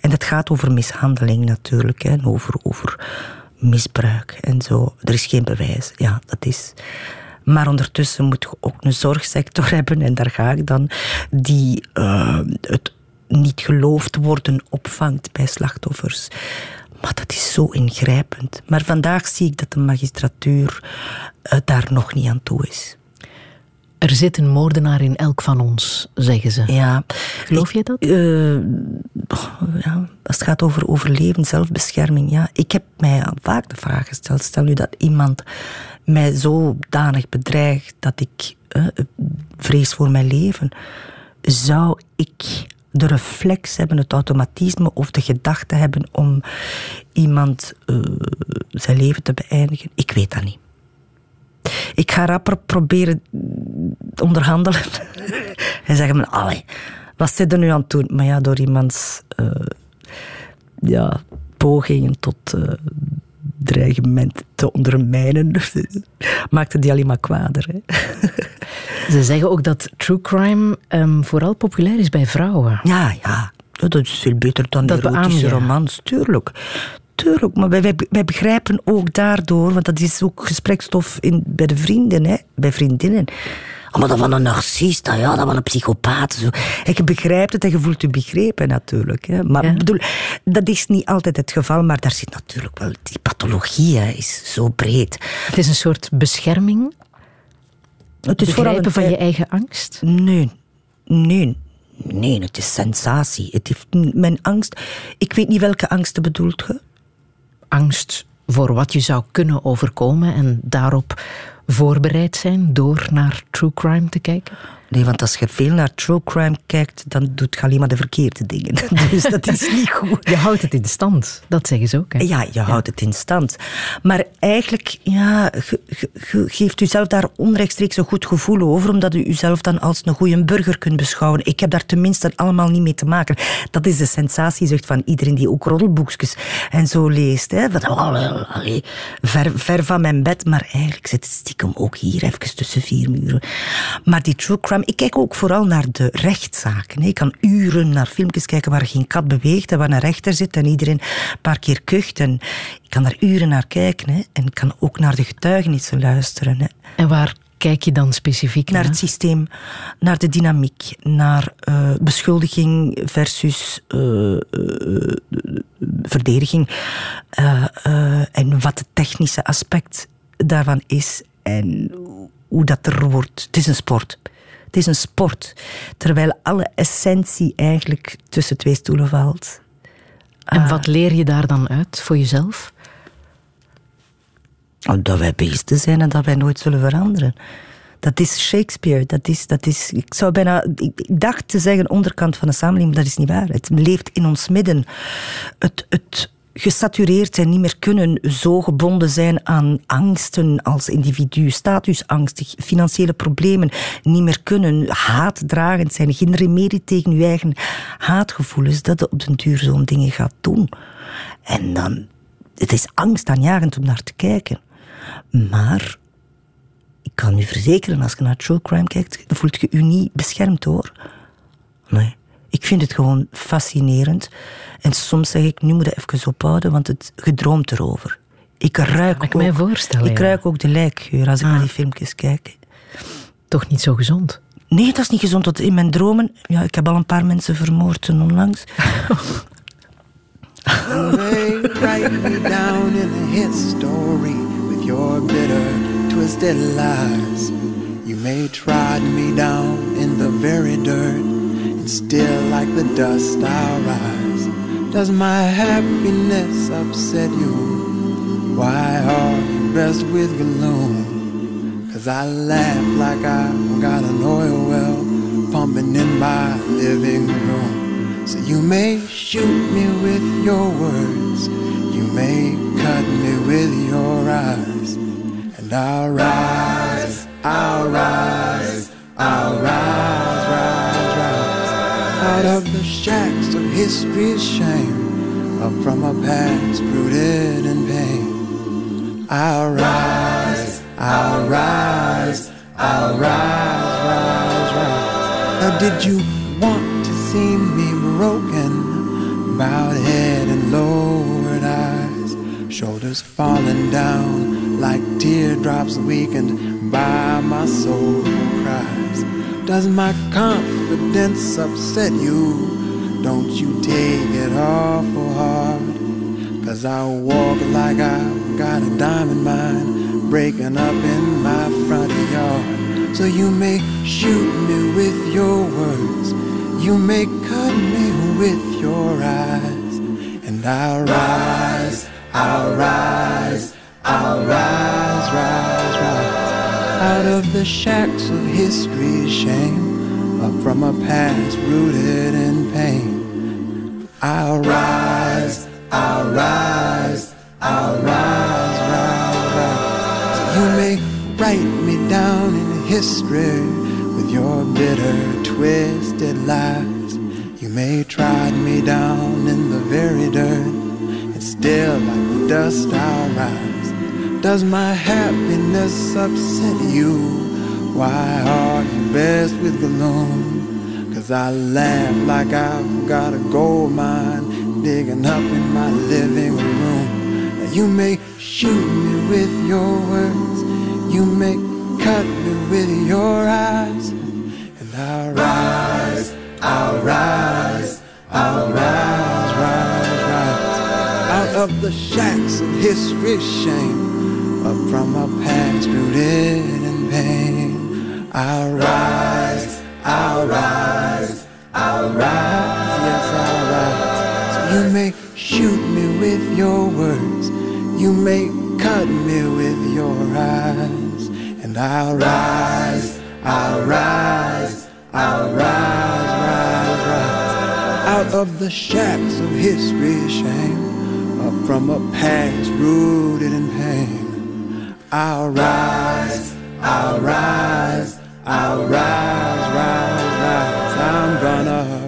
En dat gaat over mishandeling natuurlijk, hè, en over, over misbruik en zo. Er is geen bewijs, ja, dat is. Maar ondertussen moet je ook een zorgsector [LAUGHS] hebben, en daar ga ik dan, die eh, het niet geloofd worden opvangt bij slachtoffers. Maar dat is zo ingrijpend. Maar vandaag zie ik dat de magistratuur eh, daar nog niet aan toe is. Er zit een moordenaar in elk van ons, zeggen ze. Ja. Geloof je dat? Eh, ja, als het gaat over overleven, zelfbescherming, ja. Ik heb mij vaak de vraag gesteld, stel nu dat iemand mij zodanig bedreigt dat ik eh, vrees voor mijn leven, zou ik de reflex hebben, het automatisme of de gedachte hebben om iemand eh, zijn leven te beëindigen? Ik weet dat niet. Ik ga rapper proberen onderhandelen. [LAUGHS] en zeggen me, allee, wat zit er nu aan het doen? Maar ja, door iemands eh, ja, pogingen tot eh, dreigement te ondermijnen, [LAUGHS] maakte die alleen maar kwader. Hè. [LAUGHS] Ze zeggen ook dat true crime ehm, vooral populair is bij vrouwen. Ja, ja. Dat is veel beter dan Dat erotische beaam romans, tuurlijk. Tuurlijk, maar wij, wij, wij begrijpen ook daardoor, want dat is ook gesprekstof in, bij de vrienden, hè, bij vriendinnen. Maar dat van een narcist, ah ja, dat van een psychopaat. Zo. En je begrijpt het en je voelt je begrepen natuurlijk. Hè. Maar Ja. ik bedoel, dat is niet altijd het geval, maar daar zit natuurlijk wel... Die pathologie hè, is zo breed. Het is een soort bescherming, Het is vooral begrijpen een van je eigen angst. Nee, nee, nee, het is sensatie. Het heeft mijn angst... Ik weet niet welke angsten bedoelt je. Angst voor wat je zou kunnen overkomen en daarop voorbereid zijn door naar true crime te kijken. Nee, want als je veel naar true crime kijkt, dan doet je alleen maar de verkeerde dingen. [LAUGHS] Dus dat is niet goed. Je houdt het in stand, dat zeggen ze ook. Hè? Ja, je houdt het in stand. Maar eigenlijk, ja, geeft jezelf daar onrechtstreeks een goed gevoel over, omdat u jezelf dan als een goede burger kunt beschouwen. Ik heb daar tenminste allemaal niet mee te maken. Dat is de sensatiezucht van iedereen die ook roddelboekjes en zo leest. Hè. Oh, allee, ver, ver van mijn bed, maar eigenlijk zit het stiekem ook hier, even tussen vier muren. Maar die true crime, ik kijk ook vooral naar de rechtszaken. Ik kan uren naar filmpjes kijken waar geen kat beweegt en waar een rechter zit en iedereen een paar keer kucht. En ik kan daar uren naar kijken hè. en ik kan ook naar de getuigenissen luisteren. Hè. En waar kijk je dan specifiek Naar naar? het systeem, naar de dynamiek, naar eh, beschuldiging versus eh, eh, verdediging. en wat het technische aspect daarvan is en hoe dat er wordt. Het is een sport. Het is een sport. Terwijl alle essentie eigenlijk tussen twee stoelen valt. En wat leer je daar dan uit voor jezelf? Dat wij beesten zijn en dat wij nooit zullen veranderen. Dat is Shakespeare. Dat is, dat is, ik zou bijna. Ik ik dacht te zeggen onderkant van de samenleving, maar dat is niet waar. Het leeft in ons midden. Het, het, gesatureerd zijn, niet meer kunnen, zo gebonden zijn aan angsten als individu, statusangstig, financiële problemen, niet meer kunnen, haatdragend zijn, geen remedie tegen je eigen haatgevoelens, dat je op den duur zo'n dingen gaat doen. En dan, het is angstaanjagend om naar te kijken. Maar ik kan u verzekeren, als je naar true crime kijkt, voelt je u niet beschermd hoor. Nee. Ik vind het gewoon fascinerend. En soms zeg ik, nu moet je even ophouden, want het gedroomt erover. Ik ruik ik ook, mij voorstellen, Ik ja. ruik ook de lijkgeur als ik naar die filmpjes kijk. Toch niet zo gezond. Nee, dat is niet gezond. Want in mijn dromen... Ja, ik heb al een paar mensen vermoord en onlangs. [LAUGHS] They write me down in a history with your bitter, twisted lies. You may trod me down in the very dirt, and still like the dust I'll rise. Does my happiness upset you? Why are you best with gloom? Cause I laugh like I got an oil well pumping in my living room. So you may shoot me with your words, you may cut me with your eyes, and I'll rise, I'll rise, I'll rise, out of the shacks of history's shame, up from a past rooted in pain. I'll rise, I'll rise, I'll rise, rise, rise. Now did you want to see me broken? Bowed head and lowered eyes, shoulders falling down like teardrops weakened by my soulful cries. Does my confidence upset you? Don't you take it awful hard? Cause I walk like I've got a diamond mine breaking up in my front yard. So you may shoot me with your words, you may cut me with your eyes, and I'll rise, I'll rise, I'll rise, rise, rise out of the shacks of history's shame, up from a past rooted in pain. I'll rise, I'll rise, I'll rise, rise, rise. So you may write me down in history with your bitter, twisted lies. You may trod me down in the very dirt, and still like the dust I'll rise. Does my happiness upset you? Why are you best with gloom? Cause I laugh like I've got a gold mine digging up in my living room. Now you may shoot me with your words, you may cut me with your eyes, and I'll rise, I'll rise, I'll rise, rise, rise out of the shacks of history's shame, up from a past rooted in pain. I'll rise, I'll rise, I'll rise, yes, I'll rise. So you may shoot me with your words, you may cut me with your eyes, and I'll rise, I'll rise, I'll rise, rise, rise out of the shacks of history's shame, up from a past rooted in pain. I'll rise, I'll rise, I'll rise, rise, rise. I'm gonna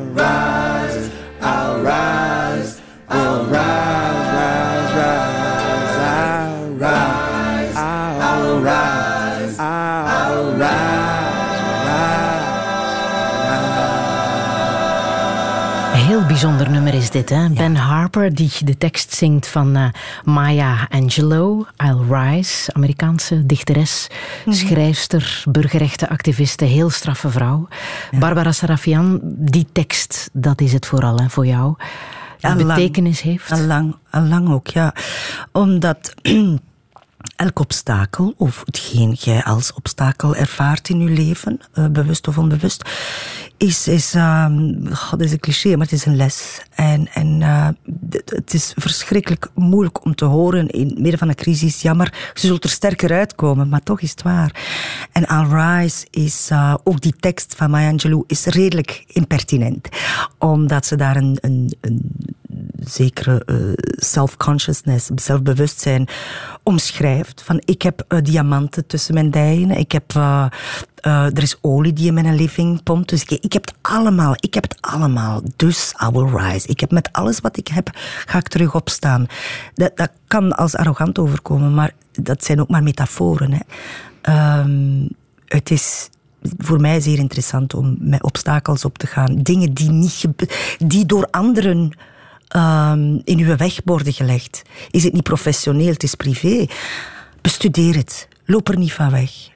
Heel bijzonder nummer is dit, hè? Ben Harper, die de tekst zingt van eh, Maya Angelou, I'll Rise, Amerikaanse dichteres, schrijfster, burgerrechtenactiviste, heel straffe vrouw. Barbara Sarafian, die tekst, dat is het vooral hè, voor jou. Die Al lang. betekenis heeft. Al lang, al lang ook, ja. Omdat [CLEARS THROAT] elk obstakel, of hetgeen jij als obstakel ervaart in je leven, eh, bewust of onbewust, is, is ehm, is een cliché, maar het is een les. En, en eh, het is verschrikkelijk moeilijk om te horen in het midden van een crisis. Jammer, ze zult er sterker uitkomen, maar toch is het waar. En I'll Rise is, eh, ook die tekst van Maya Angelou is redelijk impertinent. Omdat ze daar een, een, een zekere eh, self-consciousness, zelfbewustzijn omschrijft. Van ik heb diamanten tussen mijn dijen, ik heb, eh, er is olie die in mijn living pompt. Dus ik, heb het allemaal, ik heb het allemaal. Dus I will rise. Ik heb met alles wat ik heb, ga ik terug opstaan. Dat, dat kan als arrogant overkomen, maar dat zijn ook maar metaforen. Hè. Ehm, het is voor mij zeer interessant om met obstakels op te gaan. Dingen die, niet die door anderen ehm, in uw weg worden gelegd. Is het niet professioneel, het is privé. Bestudeer het. Loop er niet van weg.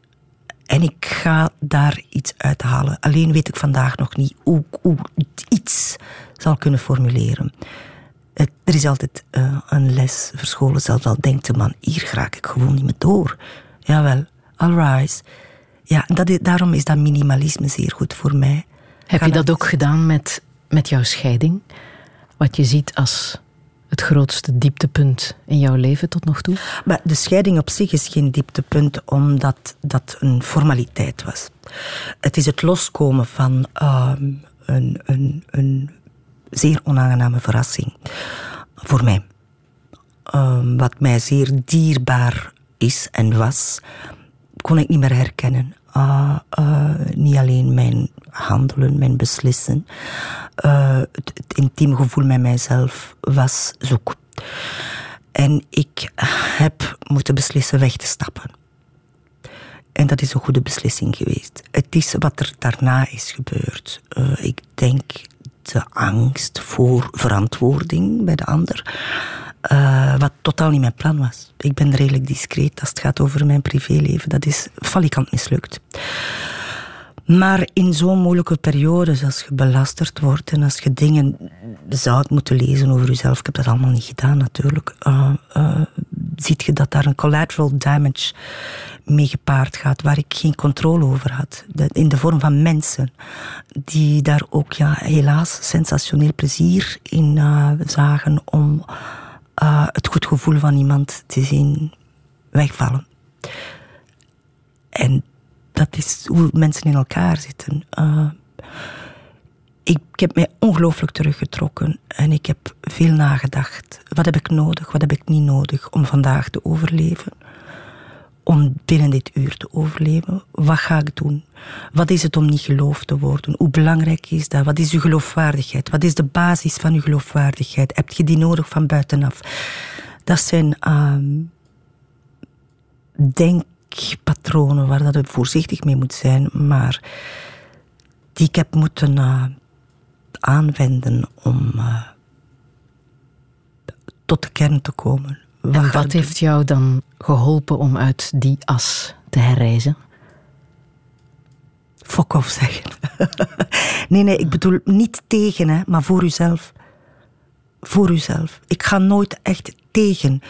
En ik ga daar iets uithalen. Alleen weet ik vandaag nog niet hoe, hoe ik iets zal kunnen formuleren. Het- er is altijd eh, een les verscholen, zelfs al denkt de man, hier raak ik gewoon niet meer door. Jawel, all rise. Ja, dat is, daarom is dat minimalisme zeer goed voor mij. Heb je dat ook gedaan met, met jouw scheiding? Wat je ziet als het grootste dieptepunt in jouw leven tot nog toe? Maar de scheiding op zich is geen dieptepunt, omdat dat een formaliteit was. Het is het loskomen van ehm, een, een, een zeer onaangename verrassing voor mij. Ehm, wat mij zeer dierbaar is en was, kon ik niet meer herkennen. Ah, eh, niet alleen mijn handelen, mijn beslissen. Eh, het, intieme gevoel met mijzelf was zoek. En ik heb moeten beslissen weg te stappen. En dat is een goede beslissing geweest. Het is wat er daarna is gebeurd. Eh, ik denk de angst voor verantwoording bij de ander. eh, wat totaal niet mijn plan was. Ik ben redelijk discreet als het gaat over mijn privéleven. Dat is falikant mislukt. Maar in zo'n moeilijke periode, als je belasterd wordt en als je dingen zou moeten lezen over jezelf, ik heb dat allemaal niet gedaan natuurlijk, uh, ziet je dat daar een collateral damage mee gepaard gaat, waar ik geen controle over had. In de vorm van mensen die daar ook ja, helaas sensationeel plezier in uh, zagen om het goed gevoel van iemand te zien wegvallen. En dat is hoe mensen in elkaar zitten. Ik, ik, heb mij ongelooflijk teruggetrokken en ik heb veel nagedacht. Wat heb ik nodig, wat heb ik niet nodig om vandaag te overleven? Om binnen dit uur te overleven. Wat ga ik doen? Wat is het om niet geloofd te worden? Hoe belangrijk is dat? Wat is uw geloofwaardigheid? Wat is de basis van uw geloofwaardigheid? Heb je die nodig van buitenaf? Dat zijn, uh, denk patronen waar dat je voorzichtig mee moet zijn, maar die ik heb moeten uh, aanwenden om uh, tot de kern te komen. Wat en wat heeft jou dan geholpen om uit die as te herreizen? Fok off zeggen. [LAUGHS] nee, nee, ik bedoel niet tegen, hè, maar voor uzelf. Voor uzelf. Ik ga nooit echt tegen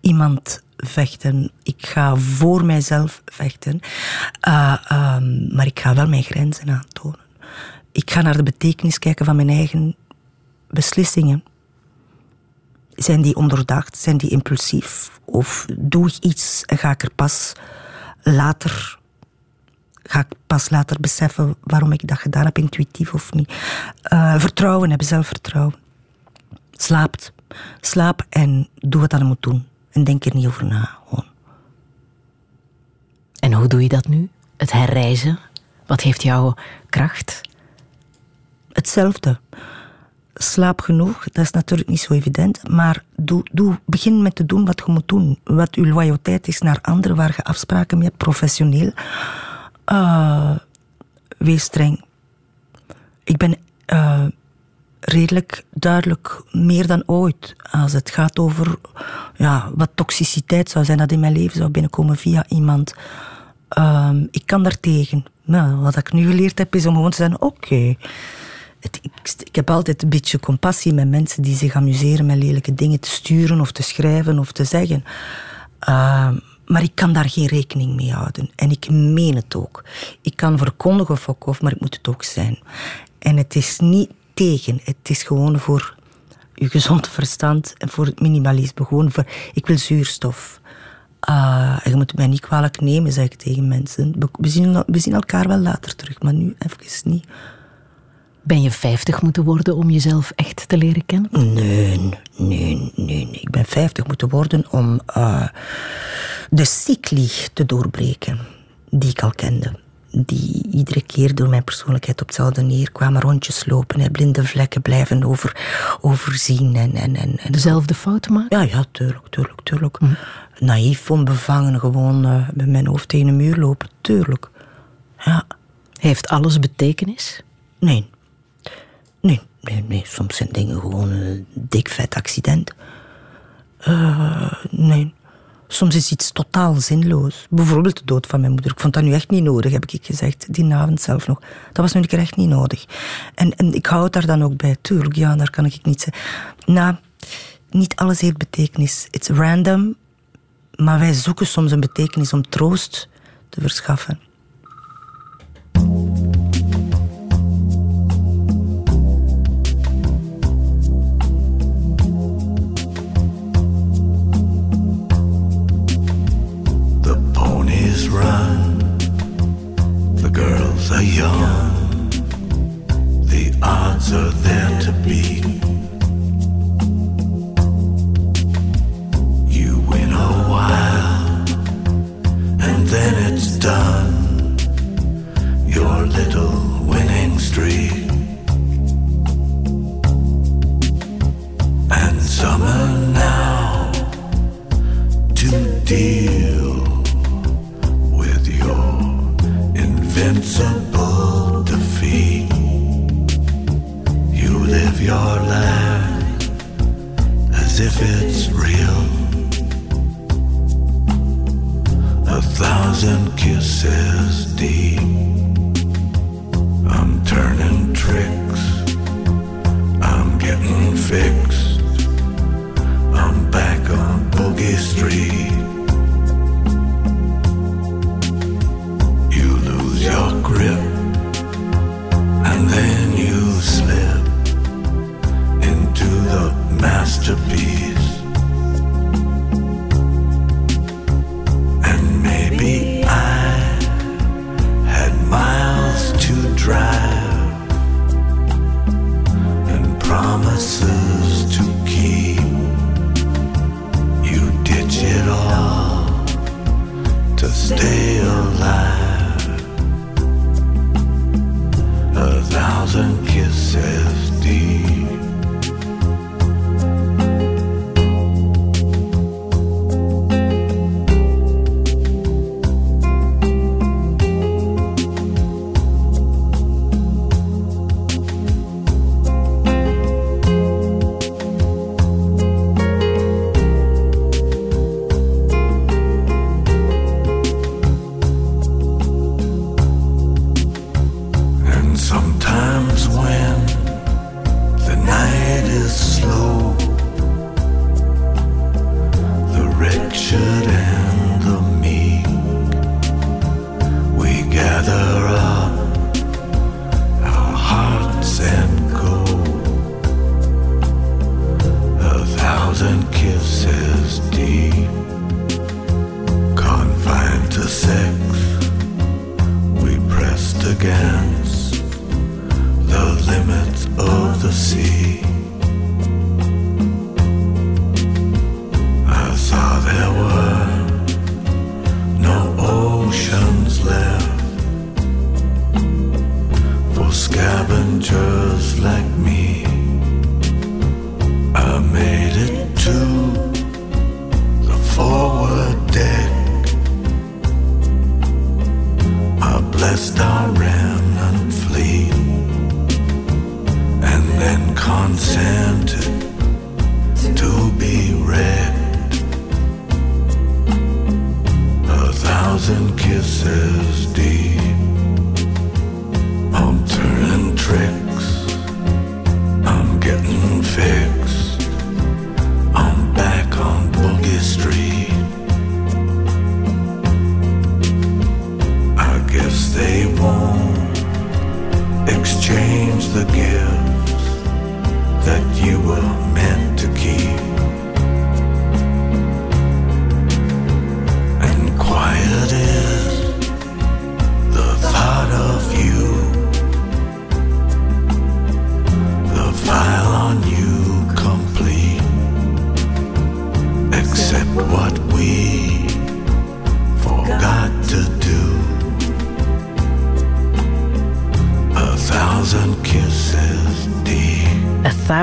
iemand vechten. Ik ga voor mijzelf vechten. Uh, um, maar ik ga wel mijn grenzen aantonen. Ik ga naar de betekenis kijken van mijn eigen beslissingen. Zijn die onderdacht? Zijn die impulsief? Of doe ik iets en ga ik er pas later... Ga ik pas later beseffen waarom ik dat gedaan heb, intuïtief of niet. Uh, vertrouwen hebben, zelfvertrouwen. Slaapt. Slaap en doe wat je moet doen. En denk er niet over na. Gewoon. En hoe doe je dat nu? Het herreizen? Wat heeft jouw kracht? Hetzelfde. Slaap genoeg, dat is natuurlijk niet zo evident. Maar doe, doe, begin met te doen wat je moet doen. Wat je loyaliteit is naar anderen, waar je afspraken mee hebt, professioneel. Uh, wees streng. Ik ben uh, redelijk duidelijk, meer dan ooit, als het gaat over ja, wat toxiciteit zou zijn dat in mijn leven zou binnenkomen via iemand. Um, ik kan daartegen. Nou, wat ik nu geleerd heb, is om gewoon te zeggen: oké. Ik, ik, heb altijd een beetje compassie met mensen die zich amuseren met lelijke dingen te sturen of te schrijven of te zeggen. Uh, maar ik kan daar geen rekening mee houden. En ik meen het ook. Ik kan verkondigen fuck off, maar ik moet het ook zijn. En het is niet tegen. Het is gewoon voor je gezond verstand en voor het minimalisme. Gewoon voor, ik wil zuurstof. Uh, je moet mij niet kwalijk nemen, zeg ik tegen mensen. We zien, we zien elkaar wel later terug, maar nu even niet. Ben je 50 moeten worden om jezelf echt te leren kennen? Nee, nee, nee, nee. Ik ben 50 moeten worden om eh, de cycli te doorbreken die ik al kende. Die iedere keer door mijn persoonlijkheid op hetzelfde neerkwamen, rondjes lopen, hè, blinde vlekken blijven over, overzien. En, en, en, en Dezelfde fouten maken? Ja, ja, tuurlijk, tuurlijk, tuurlijk. Naïef, onbevangen, gewoon eh, met mijn hoofd tegen de muur lopen, tuurlijk. Ja, Heeft alles betekenis? nee. Nee, nee, nee. Soms zijn dingen gewoon een dik vet accident. Eh, nee. Soms is iets totaal zinloos. Bijvoorbeeld de dood van mijn moeder. Ik vond dat nu echt niet nodig, heb ik gezegd. Die avond zelf nog. Dat was nu een keer echt niet nodig. En, ik hou het daar dan ook bij. Tuurlijk, ja, daar kan ik niet zeggen. Nou, niet alles heeft betekenis. It's random. Maar wij zoeken soms een betekenis om troost te verschaffen. Run, the girls are young, the odds are there to beat. You win a while, and then it's done. Your little winning streak. And summer now to deal invincible defeat. You live your life as if it's real. A thousand kisses deep. I'm turning tricks. I'm getting fixed. I'm back on Boogie Street. Masterpiece. And maybe I had miles to drive and promises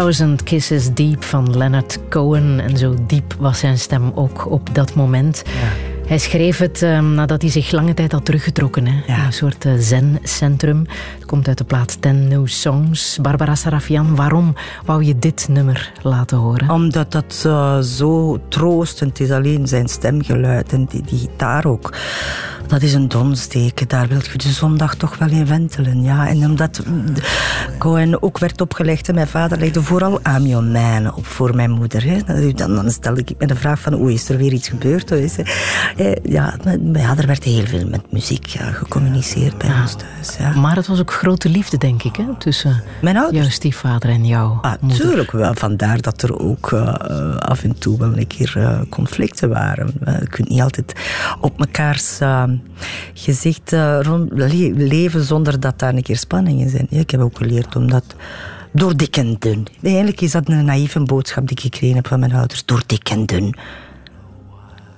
Thousand Kisses Deep van Leonard Cohen. En zo diep was zijn stem ook op dat moment. Hij schreef het ehm, nadat hij zich lange tijd had teruggetrokken. Hè? Een soort uh, zen-centrum. Het komt uit de plaat Ten New Songs. Barbara Sarafian, waarom wou je dit nummer laten horen? Omdat dat uh, zo troostend is, alleen zijn stemgeluid en die, die gitaar ook. Dat is een donsteken, daar wil je de zondag toch wel in wentelen. Ja. En omdat Cohen ook werd opgelegd, en mijn vader legde vooral amionijnen op voor mijn moeder. Hè. Dan, dan stelde ik me de vraag van, oei, is er weer iets gebeurd? Is, ja, ja, er werd heel veel met muziek ja, gecommuniceerd bij ons thuis. Ja. Maar het was ook grote liefde, denk ik, hè, tussen mijn ouders? jouw stiefvader en jou. Ah, tuurlijk wel. Vandaar dat er ook uh, af en toe wel een keer uh, conflicten waren. Uh, je kunt niet altijd op mekaars gezicht rond, le leven zonder dat daar een keer spanningen zijn. Ja, ik heb ook geleerd om dat door dik en dun. Eigenlijk is dat een naïeve boodschap die ik gekregen heb van mijn ouders. Door dik en dun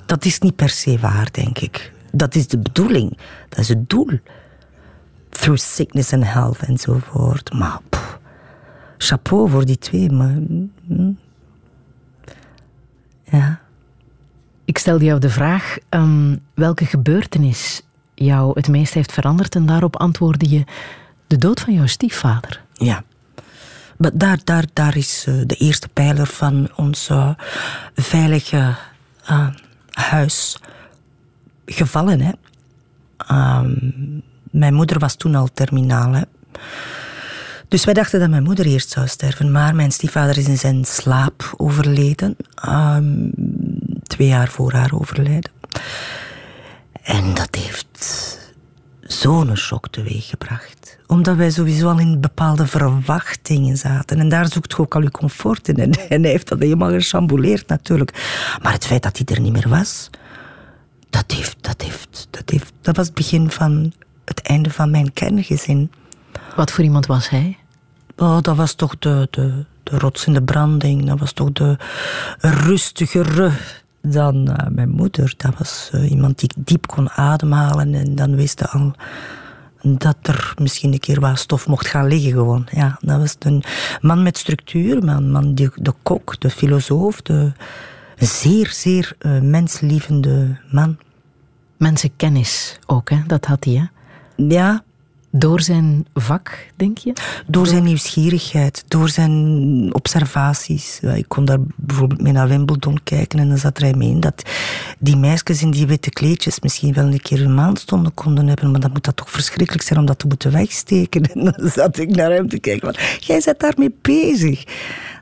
dat is niet per se waar, denk ik. Dat is de bedoeling. Dat is het doel. Through sickness and health enzovoort. Maar pff, chapeau voor die twee. Maar, hm. Ja. Ik stelde jou de vraag um, welke gebeurtenis jou het meest heeft veranderd. En daarop antwoordde je de dood van jouw stiefvader. Ja. Maar daar, daar, daar is uh, de eerste pijler van ons uh, veilige... Uh, huis gevallen. Um, mijn moeder was toen al terminaal. Dus wij dachten dat mijn moeder eerst zou sterven. Maar mijn stiefvader is in zijn slaap overleden. Um, twee jaar voor haar overlijden. En dat heeft zo'n shock teweeggebracht. Omdat wij sowieso al in bepaalde verwachtingen zaten. En daar zoekt je ook al je comfort in. En, en hij heeft dat helemaal gechamboleerd natuurlijk. Maar het feit dat hij er niet meer was dat, heeft, dat, heeft, dat, heeft, dat was het begin van het einde van mijn kerngezin. Wat voor iemand was hij? Oh, dat was toch de, de, de rots in de branding. Dat was toch de rustigere dan uh, mijn moeder. Dat was uh, iemand die diep kon ademhalen. En dan wist al dat er misschien een keer wat stof mocht gaan liggen gewoon. Ja, dat was een man met structuur. Man, man de, de kok, de filosoof, de zeer, zeer uh, menslievende man. Mensenkennis ook, hè? dat had hij. Hè? Ja. Door zijn vak, denk je? Door zijn nieuwsgierigheid, door zijn observaties. Ik kon daar bijvoorbeeld mee naar Wimbledon kijken en dan zat er mee in dat die meisjes in die witte kleedjes misschien wel een keer een maandstonden konden hebben, maar dan moet dat toch verschrikkelijk zijn om dat te moeten wegsteken. [LAUGHS] En dan zat ik naar hem te kijken, van, jij bent daarmee bezig.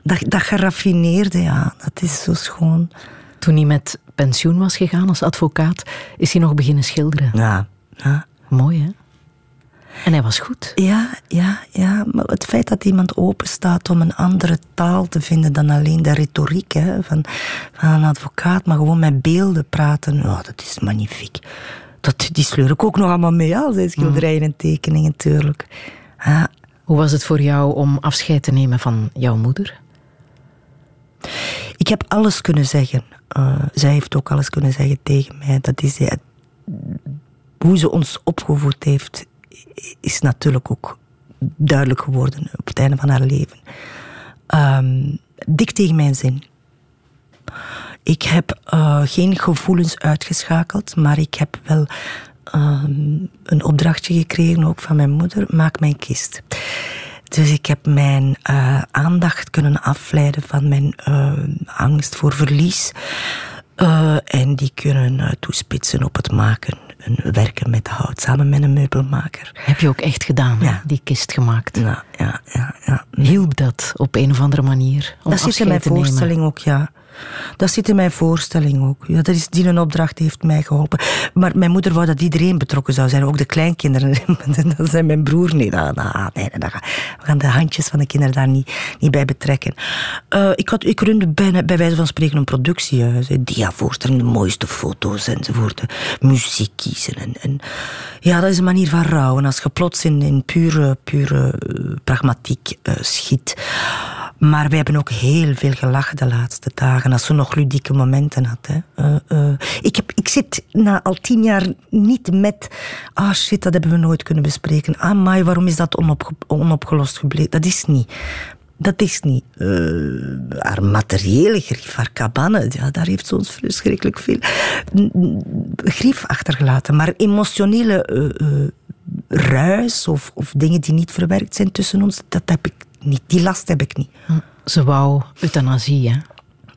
Dat, dat geraffineerde, ja, dat is zo schoon. Toen hij met pensioen was gegaan als advocaat, is hij nog beginnen schilderen. Ja. ja. Mooi, hè? En hij was goed. Ja, ja, ja. Maar het feit dat iemand open staat om een andere taal te vinden dan alleen de retoriek hè, van, van een advocaat, maar gewoon met beelden praten, oh, dat is magnifiek. Dat, die sleur ik ook nog allemaal mee, al zijn schilderijen en tekeningen, natuurlijk. Ja. Hoe was het voor jou om afscheid te nemen van jouw moeder? Ik heb alles kunnen zeggen. Uh, zij heeft ook alles kunnen zeggen tegen mij. Dat is, ja, hoe ze ons opgevoed heeft, is natuurlijk ook duidelijk geworden op het einde van haar leven. Um, dik tegen mijn zin. Ik heb uh, geen gevoelens uitgeschakeld, maar ik heb wel um, een opdrachtje gekregen, ook van mijn moeder: maak mijn kist. Dus ik heb mijn uh, aandacht kunnen afleiden van mijn uh, angst voor verlies. En die kunnen toespitsen op het maken en werken met hout samen met een meubelmaker. Heb je ook echt gedaan, ja. die kist gemaakt? Ja, ja, ja, ja. Hielp dat op een of andere manier? Om dat zit in mijn voorstelling ook, ja. Dat zit in mijn voorstelling ook. Ja, dat is, die een opdracht heeft mij geholpen. Maar mijn moeder wou dat iedereen betrokken zou zijn, ook de kleinkinderen. [LAUGHS] dat zijn mijn broer niet. Nou, nou, nee, nee, we gaan de handjes van de kinderen daar niet, niet bij betrekken. Uh, ik, had, ik runde bijna, bij wijze van spreken een productiehuis. Diavoorstelling, de mooiste foto's enzovoort. Muziek kiezen. En, en, ja, dat is een manier van rouwen. Als je plots in, in pure, pure uh, pragmatiek uh, schiet. Maar wij hebben ook heel veel gelachen de laatste dagen. Als ze nog ludieke momenten had. Uh, uh, ik, ik zit na al tien jaar niet met... Ah shit, dat hebben we nooit kunnen bespreken. Ah, maar waarom is dat onop, onopgelost gebleven? Dat is niet. Dat is niet. eh, haar materiële grief, haar cabane, ja, daar heeft ze ons verschrikkelijk veel mm, mm, grief achtergelaten. Maar emotionele eh, eh, ruis of, of dingen die niet verwerkt zijn tussen ons, dat heb ik niet. Die last heb ik niet. Ze wou euthanasie, hè?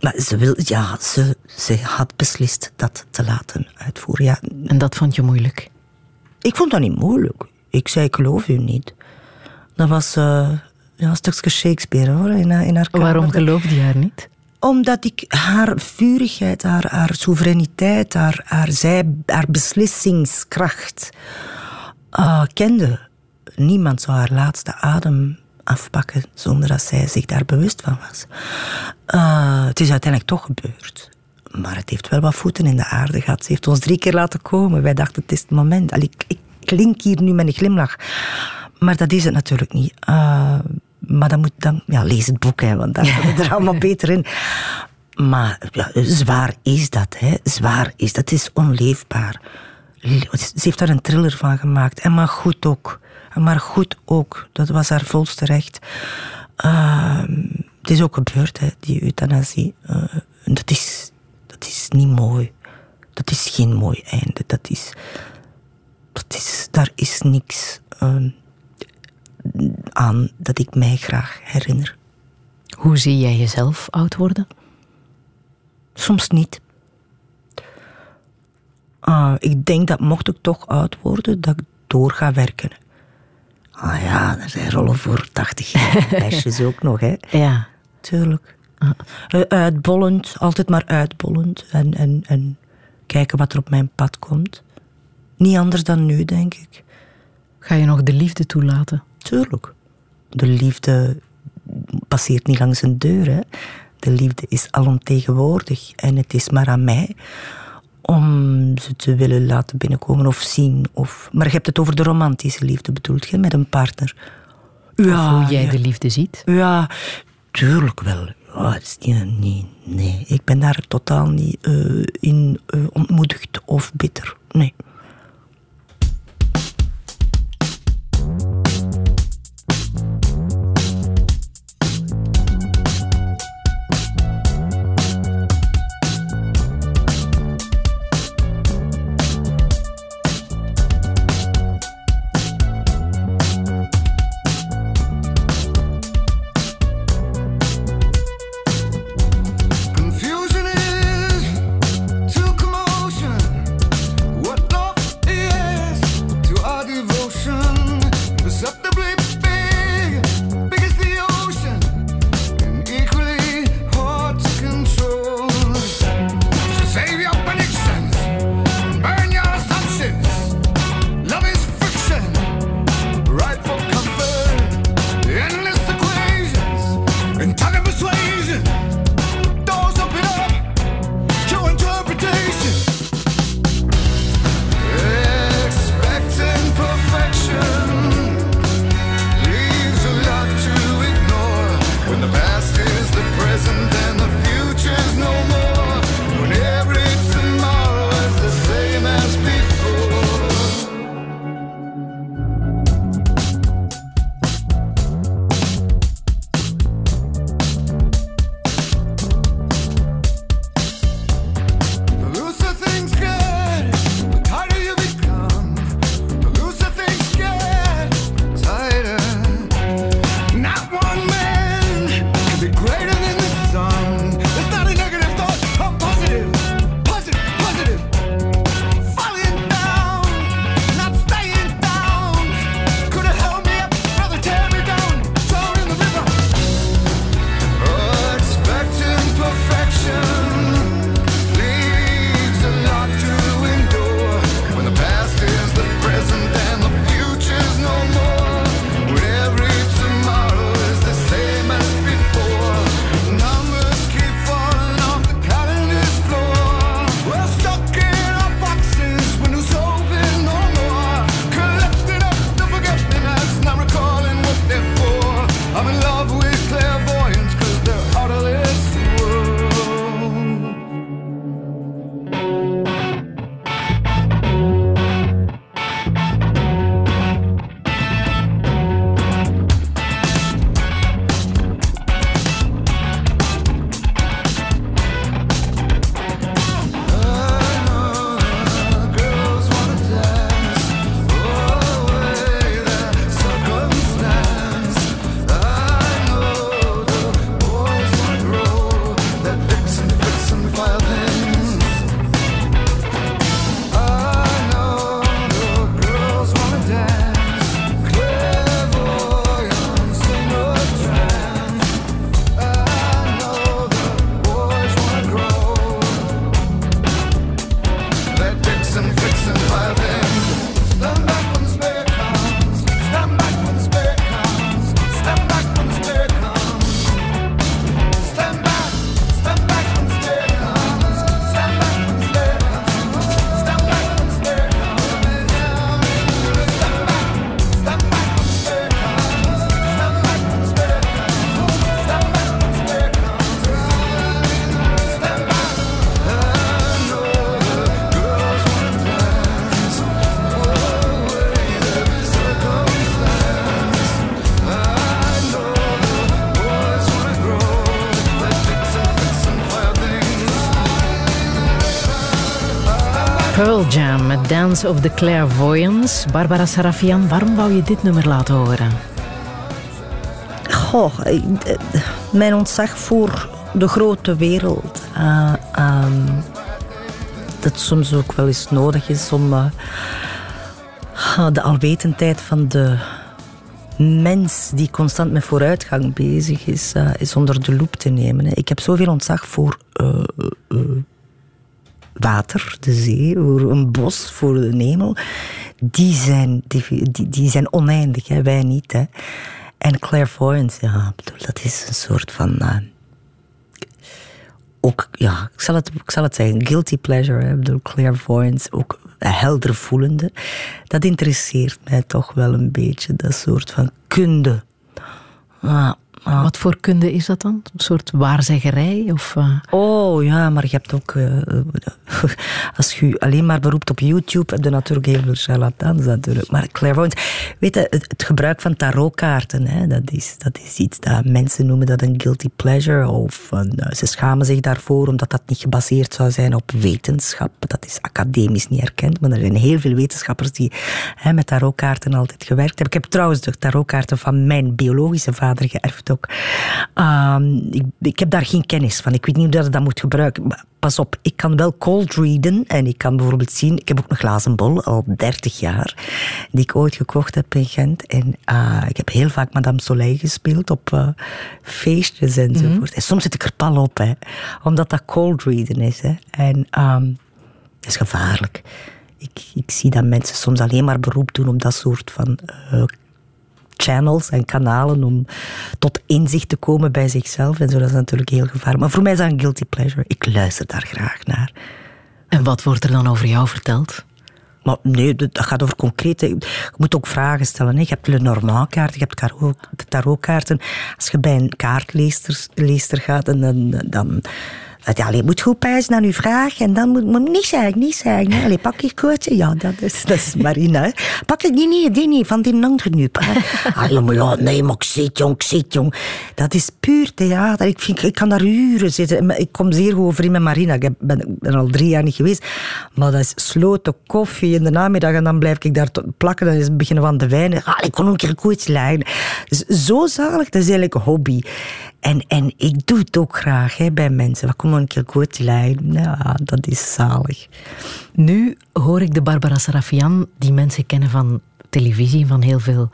Maar ze, wil, ja, ze, ze had beslist dat te laten uitvoeren. Ja, En dat vond je moeilijk. ik vond dat niet moeilijk. Ik zei, ik geloof u niet. Dat was eh, ja, een stukje Shakespeare hoor, in, haar- in haar kamer. Waarom geloofde je haar niet? Omdat ik haar vurigheid, haar, haar soevereiniteit, haar, haar, zij, haar beslissingskracht eh, kende. Niemand zou haar laatste adem afpakken zonder dat zij zich daar bewust van was. Eh, het is uiteindelijk toch gebeurd. Maar het heeft wel wat voeten in de aarde gehad. Ze heeft ons drie keer laten komen. Wij dachten, het is het moment. Allee, ik, ik klink hier nu met een glimlach. Maar dat is het natuurlijk niet. Eh, maar dan moet dan, ja, lees het boek, hè, want daar het er allemaal [LAUGHS] beter in. Maar ja, zwaar is dat, hè. Zwaar is dat. Het is onleefbaar. Le- Ze heeft daar een thriller van gemaakt. En maar goed ook. Maar goed ook. Dat was haar volste recht. Ehm, het is ook gebeurd, hè, die euthanasie. Eh, dat, is, dat is niet mooi. Dat is geen mooi einde. Dat is... Dat is daar is niks ehm, aan dat ik mij graag herinner. Hoe zie jij jezelf oud worden? Soms niet. Ah, ik denk dat mocht ik toch oud worden, dat ik door ga werken. Ah ja, er zijn rollen voor 80 jaar. [LAUGHS] Meisjes ook nog, hè. Ja. Tuurlijk. Eh, Uitbollend, altijd maar uitbollend. En, en, en kijken wat er op mijn pad komt. Niet anders dan nu, denk ik. Ga je nog de liefde toelaten? Tuurlijk. De liefde passeert niet langs een deur. Hè. De liefde is alomtegenwoordig. En het is maar aan mij om ze te willen laten binnenkomen of zien. Of... Maar je hebt het over de romantische liefde, bedoelt je, met een partner? of hoe jij ja. de liefde ziet? Ja, tuurlijk wel. Ja, het is niet, niet- nee, ik ben daar totaal niet eh, in eh, ontmoedigd of bitter. Nee. Dance of the Clairvoyance. Barbara Sarafian, waarom wou je dit nummer laten horen? Goh, eh, mijn ontzag voor de grote wereld. eh, ehm, dat soms ook wel eens nodig is om eh, de alwetendheid van de mens die constant met vooruitgang bezig is, is onder de loep te nemen. Ik heb zoveel ontzag voor water, de zee, voor een bos, voor de hemel. Die zijn, die, die, zijn oneindig, hè, wij niet. Hè. En clairvoyance, ja, dat is een soort van. eh, ook, ja, ik zal, het, ik zal het zeggen, guilty pleasure. Hè. Bedoel, clairvoyance, ook helder voelende. Dat interesseert mij toch wel een beetje, dat soort van kunde. Ah, ah. Wat voor kunde is dat dan? Een soort waarzeggerij? Of, eh, Oh ja, maar je hebt ook. eh, [LAUGHS] als je alleen maar beroept op YouTube, heb je natuurlijk heel veel charlatans natuurlijk. Maar clairvoyance. Weet je, het, het gebruik van tarotkaarten, hè, dat, is, dat is iets dat mensen noemen dat een guilty pleasure. Of een, eh, ze schamen zich daarvoor omdat dat niet gebaseerd zou zijn op wetenschap. Dat is academisch niet erkend, maar er zijn heel veel wetenschappers die hè, met tarotkaarten altijd gewerkt hebben. Ik heb trouwens de tarotkaarten van mijn biologische vader geërfd ook. Ehm, ik, ik heb daar geen kennis van. Ik weet niet hoe dat ik dat moet gebruiken. Maar pas op, ik kan wel cold readen. En ik kan bijvoorbeeld zien... Ik heb ook een glazen bol, al 30 jaar. Die ik ooit gekocht heb in Gent. En ah, ik heb heel vaak Madame Soleil gespeeld op eh, feestjes enzovoort. En soms zit ik er pal op, hè. Omdat dat cold readen is, hè. En ehm, dat is gevaarlijk. Ik, ik zie dat mensen soms alleen maar beroep doen op dat soort van eh, channels en kanalen om tot inzicht te komen bij zichzelf. En zo, dat is natuurlijk heel gevaarlijk. Maar voor mij is dat een guilty pleasure. Ik luister daar graag naar. en wat wordt er dan over jou verteld? Maar nee, dat gaat over concrete... Je moet ook vragen stellen. hè. Je hebt Lenormand-kaarten, je hebt tarotkaarten. Als je bij een kaartleester leester gaat, en dan... dan ja, allee, je moet goed pijzen naar uw vraag en dan moet moet niet zeggen, niet zeggen. Allee, pak je koortje? Ja, dat is, dat is Marina. hè. Pak het, nee, nee, die niet, van die andere nu. Allee, maar ja, nee, maar ik zit jong, ik zit jong. Dat is puur theater. Ik, vind, ik kan daar uren zitten. Ik kom zeer goed overeen met Marina. Ik ben, ik ben al drie jaar niet geweest. Maar dat is sloten, koffie in de namiddag en dan blijf ik daar plakken. Dan is het beginnen van de wijn. Ah, ik kon ook een keer koets leggen. Dus zo zalig, dat is eigenlijk een hobby. En, en ik doe het ook graag hè, bij mensen. Wat kom koets leggen. Ja, dat is zalig. Nu hoor ik de Barbara Sarafian, die mensen kennen van televisie, van heel veel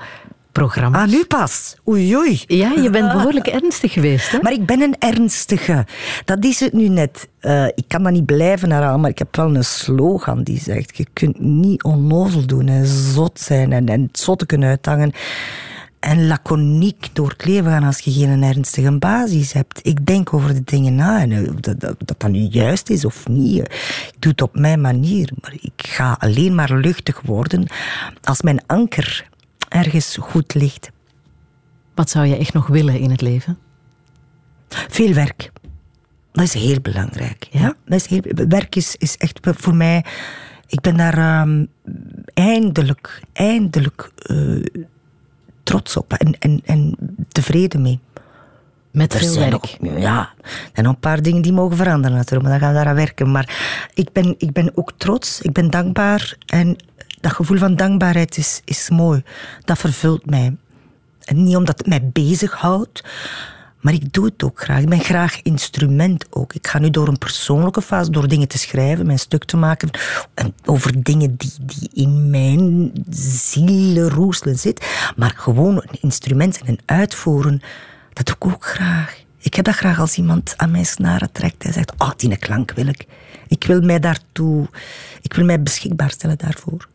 programma's. Ah, nu pas. Oei, oei. Ja, je bent behoorlijk ernstig geweest, hè? Maar ik ben een ernstige. Dat is het nu net. Eh, ik kan dat niet blijven herhalen, maar ik heb wel een slogan die zegt: Je kunt niet onnozel doen en zot zijn en, en het zotte kunnen uithangen. En laconiek door het leven gaan als je geen ernstige basis hebt. Ik denk over de dingen na en eh, dat, dat, dat nu juist is of niet. eh, Ik doe het op mijn manier. Maar ik ga alleen maar luchtig worden als mijn anker ergens goed ligt. Wat zou je echt nog willen in het leven? Veel werk. Dat is heel belangrijk. Ja? Dat is heel, werk is, is echt voor mij... Ik ben daar ehm, eindelijk, eindelijk eh, trots op en, en, en tevreden mee. Met Er veel zijn werk. ja, er zijn nog een paar dingen die mogen veranderen natuurlijk, maar dan gaan we daaraan werken. Maar ik ben, ik ben ook trots, ik ben dankbaar en dat gevoel van dankbaarheid is, is mooi. Dat vervult mij. En niet omdat het mij bezighoudt, maar ik doe het ook graag. Ik ben graag instrument ook. Ik ga nu door een persoonlijke fase, door dingen te schrijven, mijn stuk te maken. En over dingen die, die in mijn zielenroeselen zitten. Maar gewoon een instrument en uitvoeren, dat doe ik ook graag. Ik heb dat graag als iemand aan mijn snaren trekt en zegt, oh, die klank wil ik. Ik wil mij daartoe, ik wil mij beschikbaar stellen daarvoor.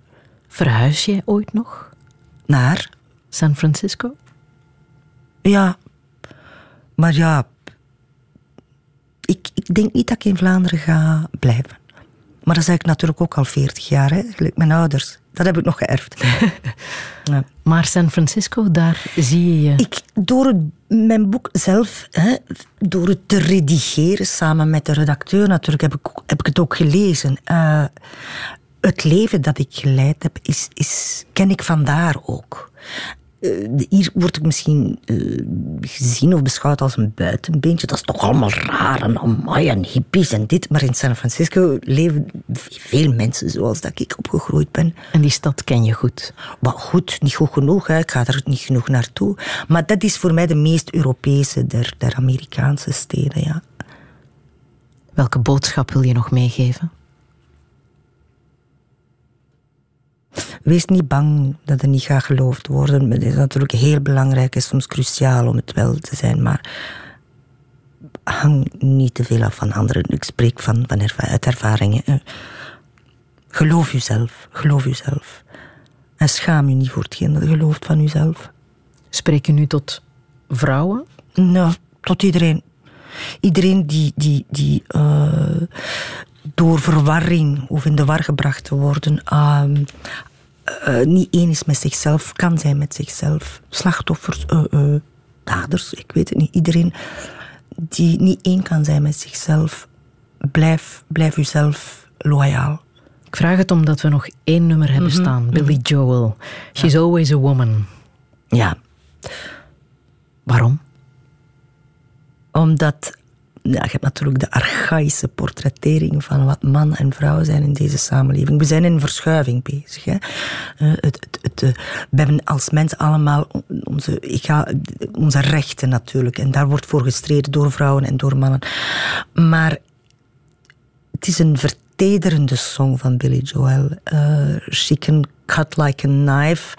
Verhuis jij ooit nog? Naar? San Francisco? Ja. Maar ja, ik, ik denk niet dat ik in Vlaanderen ga blijven. Maar dat zeg ik natuurlijk ook al 40 jaar, hè? gelijk mijn ouders. Dat heb ik nog geërfd. [LAUGHS] ja. Maar San Francisco, daar zie je je... Ik, door het, mijn boek zelf, hè, door het te redigeren samen met de redacteur natuurlijk, heb ik, heb ik het ook gelezen. Eh, het leven dat ik geleid heb, is, is, ken ik vandaar ook. Eh, hier word ik misschien eh, gezien of beschouwd als een buitenbeentje. Dat is toch allemaal raar en amai en hippies en dit. Maar in San Francisco leven veel mensen zoals dat ik opgegroeid ben. En die stad ken je goed. Maar goed, niet goed genoeg. Hè. Ik ga er niet genoeg naartoe. Maar dat is voor mij de meest Europese der, der Amerikaanse steden, ja. Welke boodschap wil je nog meegeven? Wees niet bang dat er niet gaat geloofd worden. Het is natuurlijk heel belangrijk en soms cruciaal om het wel te zijn, maar hang niet te veel af van anderen. Ik spreek van, van erva- uit ervaringen. Geloof jezelf, geloof jezelf. En schaam je niet voor hetgeen dat je gelooft van jezelf. Spreek je nu tot vrouwen? Nou, tot iedereen. Iedereen die, die, die eh, door verwarring of in de war gebracht te worden, ehm, eh, niet één is met zichzelf, kan zijn met zichzelf. Slachtoffers, eh, eh, daders, ik weet het niet. Iedereen die niet één kan zijn met zichzelf, blijf, blijf uzelf loyaal. Ik vraag het omdat we nog één nummer hebben staan. Billy Joel. She's always a woman. Ja, Waarom? Omdat ja, je hebt natuurlijk de archaïsche portrettering van wat man en vrouw zijn in deze samenleving. We zijn in verschuiving bezig. Hè. Eh, het, het, het, eh, we hebben als mens allemaal onze, ik ga, onze rechten natuurlijk. En daar wordt voor gestreden door vrouwen en door mannen. Maar het is een vertederende song van Billy Joel. Eh, she can cut like a knife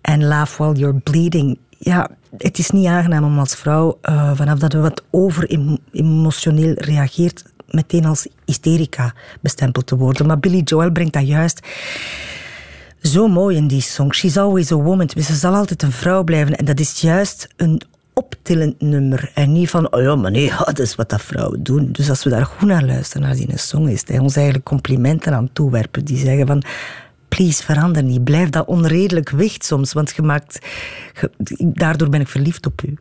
and laugh while you're bleeding. Ja, het is niet aangenaam om als vrouw, eh, vanaf dat we wat over emo- emotioneel reageert, meteen als hysterica bestempeld te worden. Maar Billy Joel brengt dat juist zo mooi in die song. She's always a woman. Dus ze zal altijd een vrouw blijven. En dat is juist een optillend nummer. En niet van, oh ja, maar nee, [LAUGHS] dat is wat dat vrouwen doen. Dus als we daar goed naar luisteren, naar die song, is hij ons eigenlijk complimenten aan toewerpen. Die zeggen van, please, verander niet. Blijf dat onredelijk wicht soms, want je maakt... ge- daardoor ben ik verliefd op u.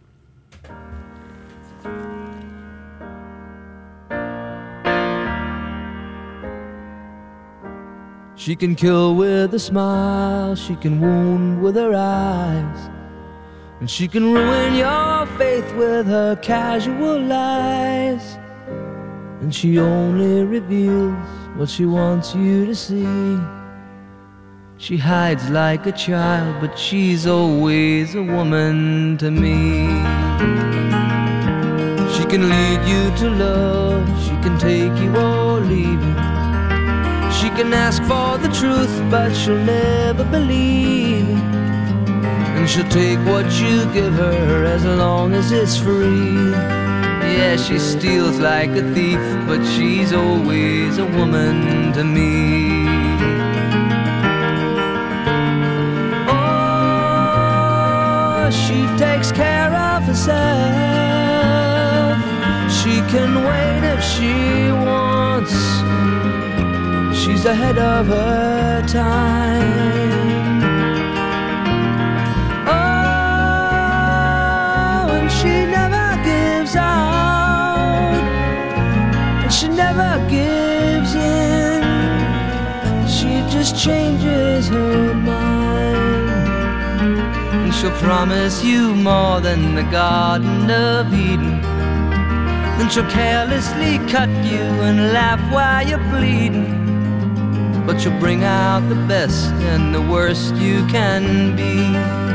She can kill with a smile, she can wound with her eyes, and she can ruin your faith with her casual lies. And she only reveals what she wants you to see. She hides like a child, but she's always a woman to me. She can lead you to love, she can take you or leave you. She can ask for the truth, but she'll never believe. And she'll take what you give her as long as it's free. Yeah, she steals like a thief, but she's always a woman to me. Takes care of herself. She can wait if she wants. She's ahead of her time. Oh, and she never gives out. And she never gives in. She just changes her mind. She'll promise you more than the Garden of Eden. Then she'll carelessly cut you and laugh while you're bleeding. But you'll bring out the best and the worst you can be.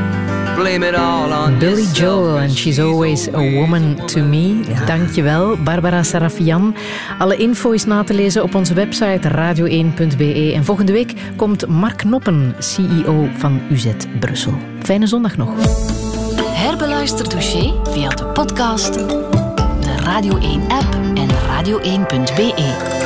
Blame it all on Billy Joel and She's Always a Woman to Me. Dankjewel, Barbara Sarafian. Alle info is na te lezen op onze website radio1.be. En volgende week komt Mark Noppen, CEO van UZ Brussel. Fijne zondag nog. Herbeluister Douché via de podcast, de Radio 1-app en radio1.be.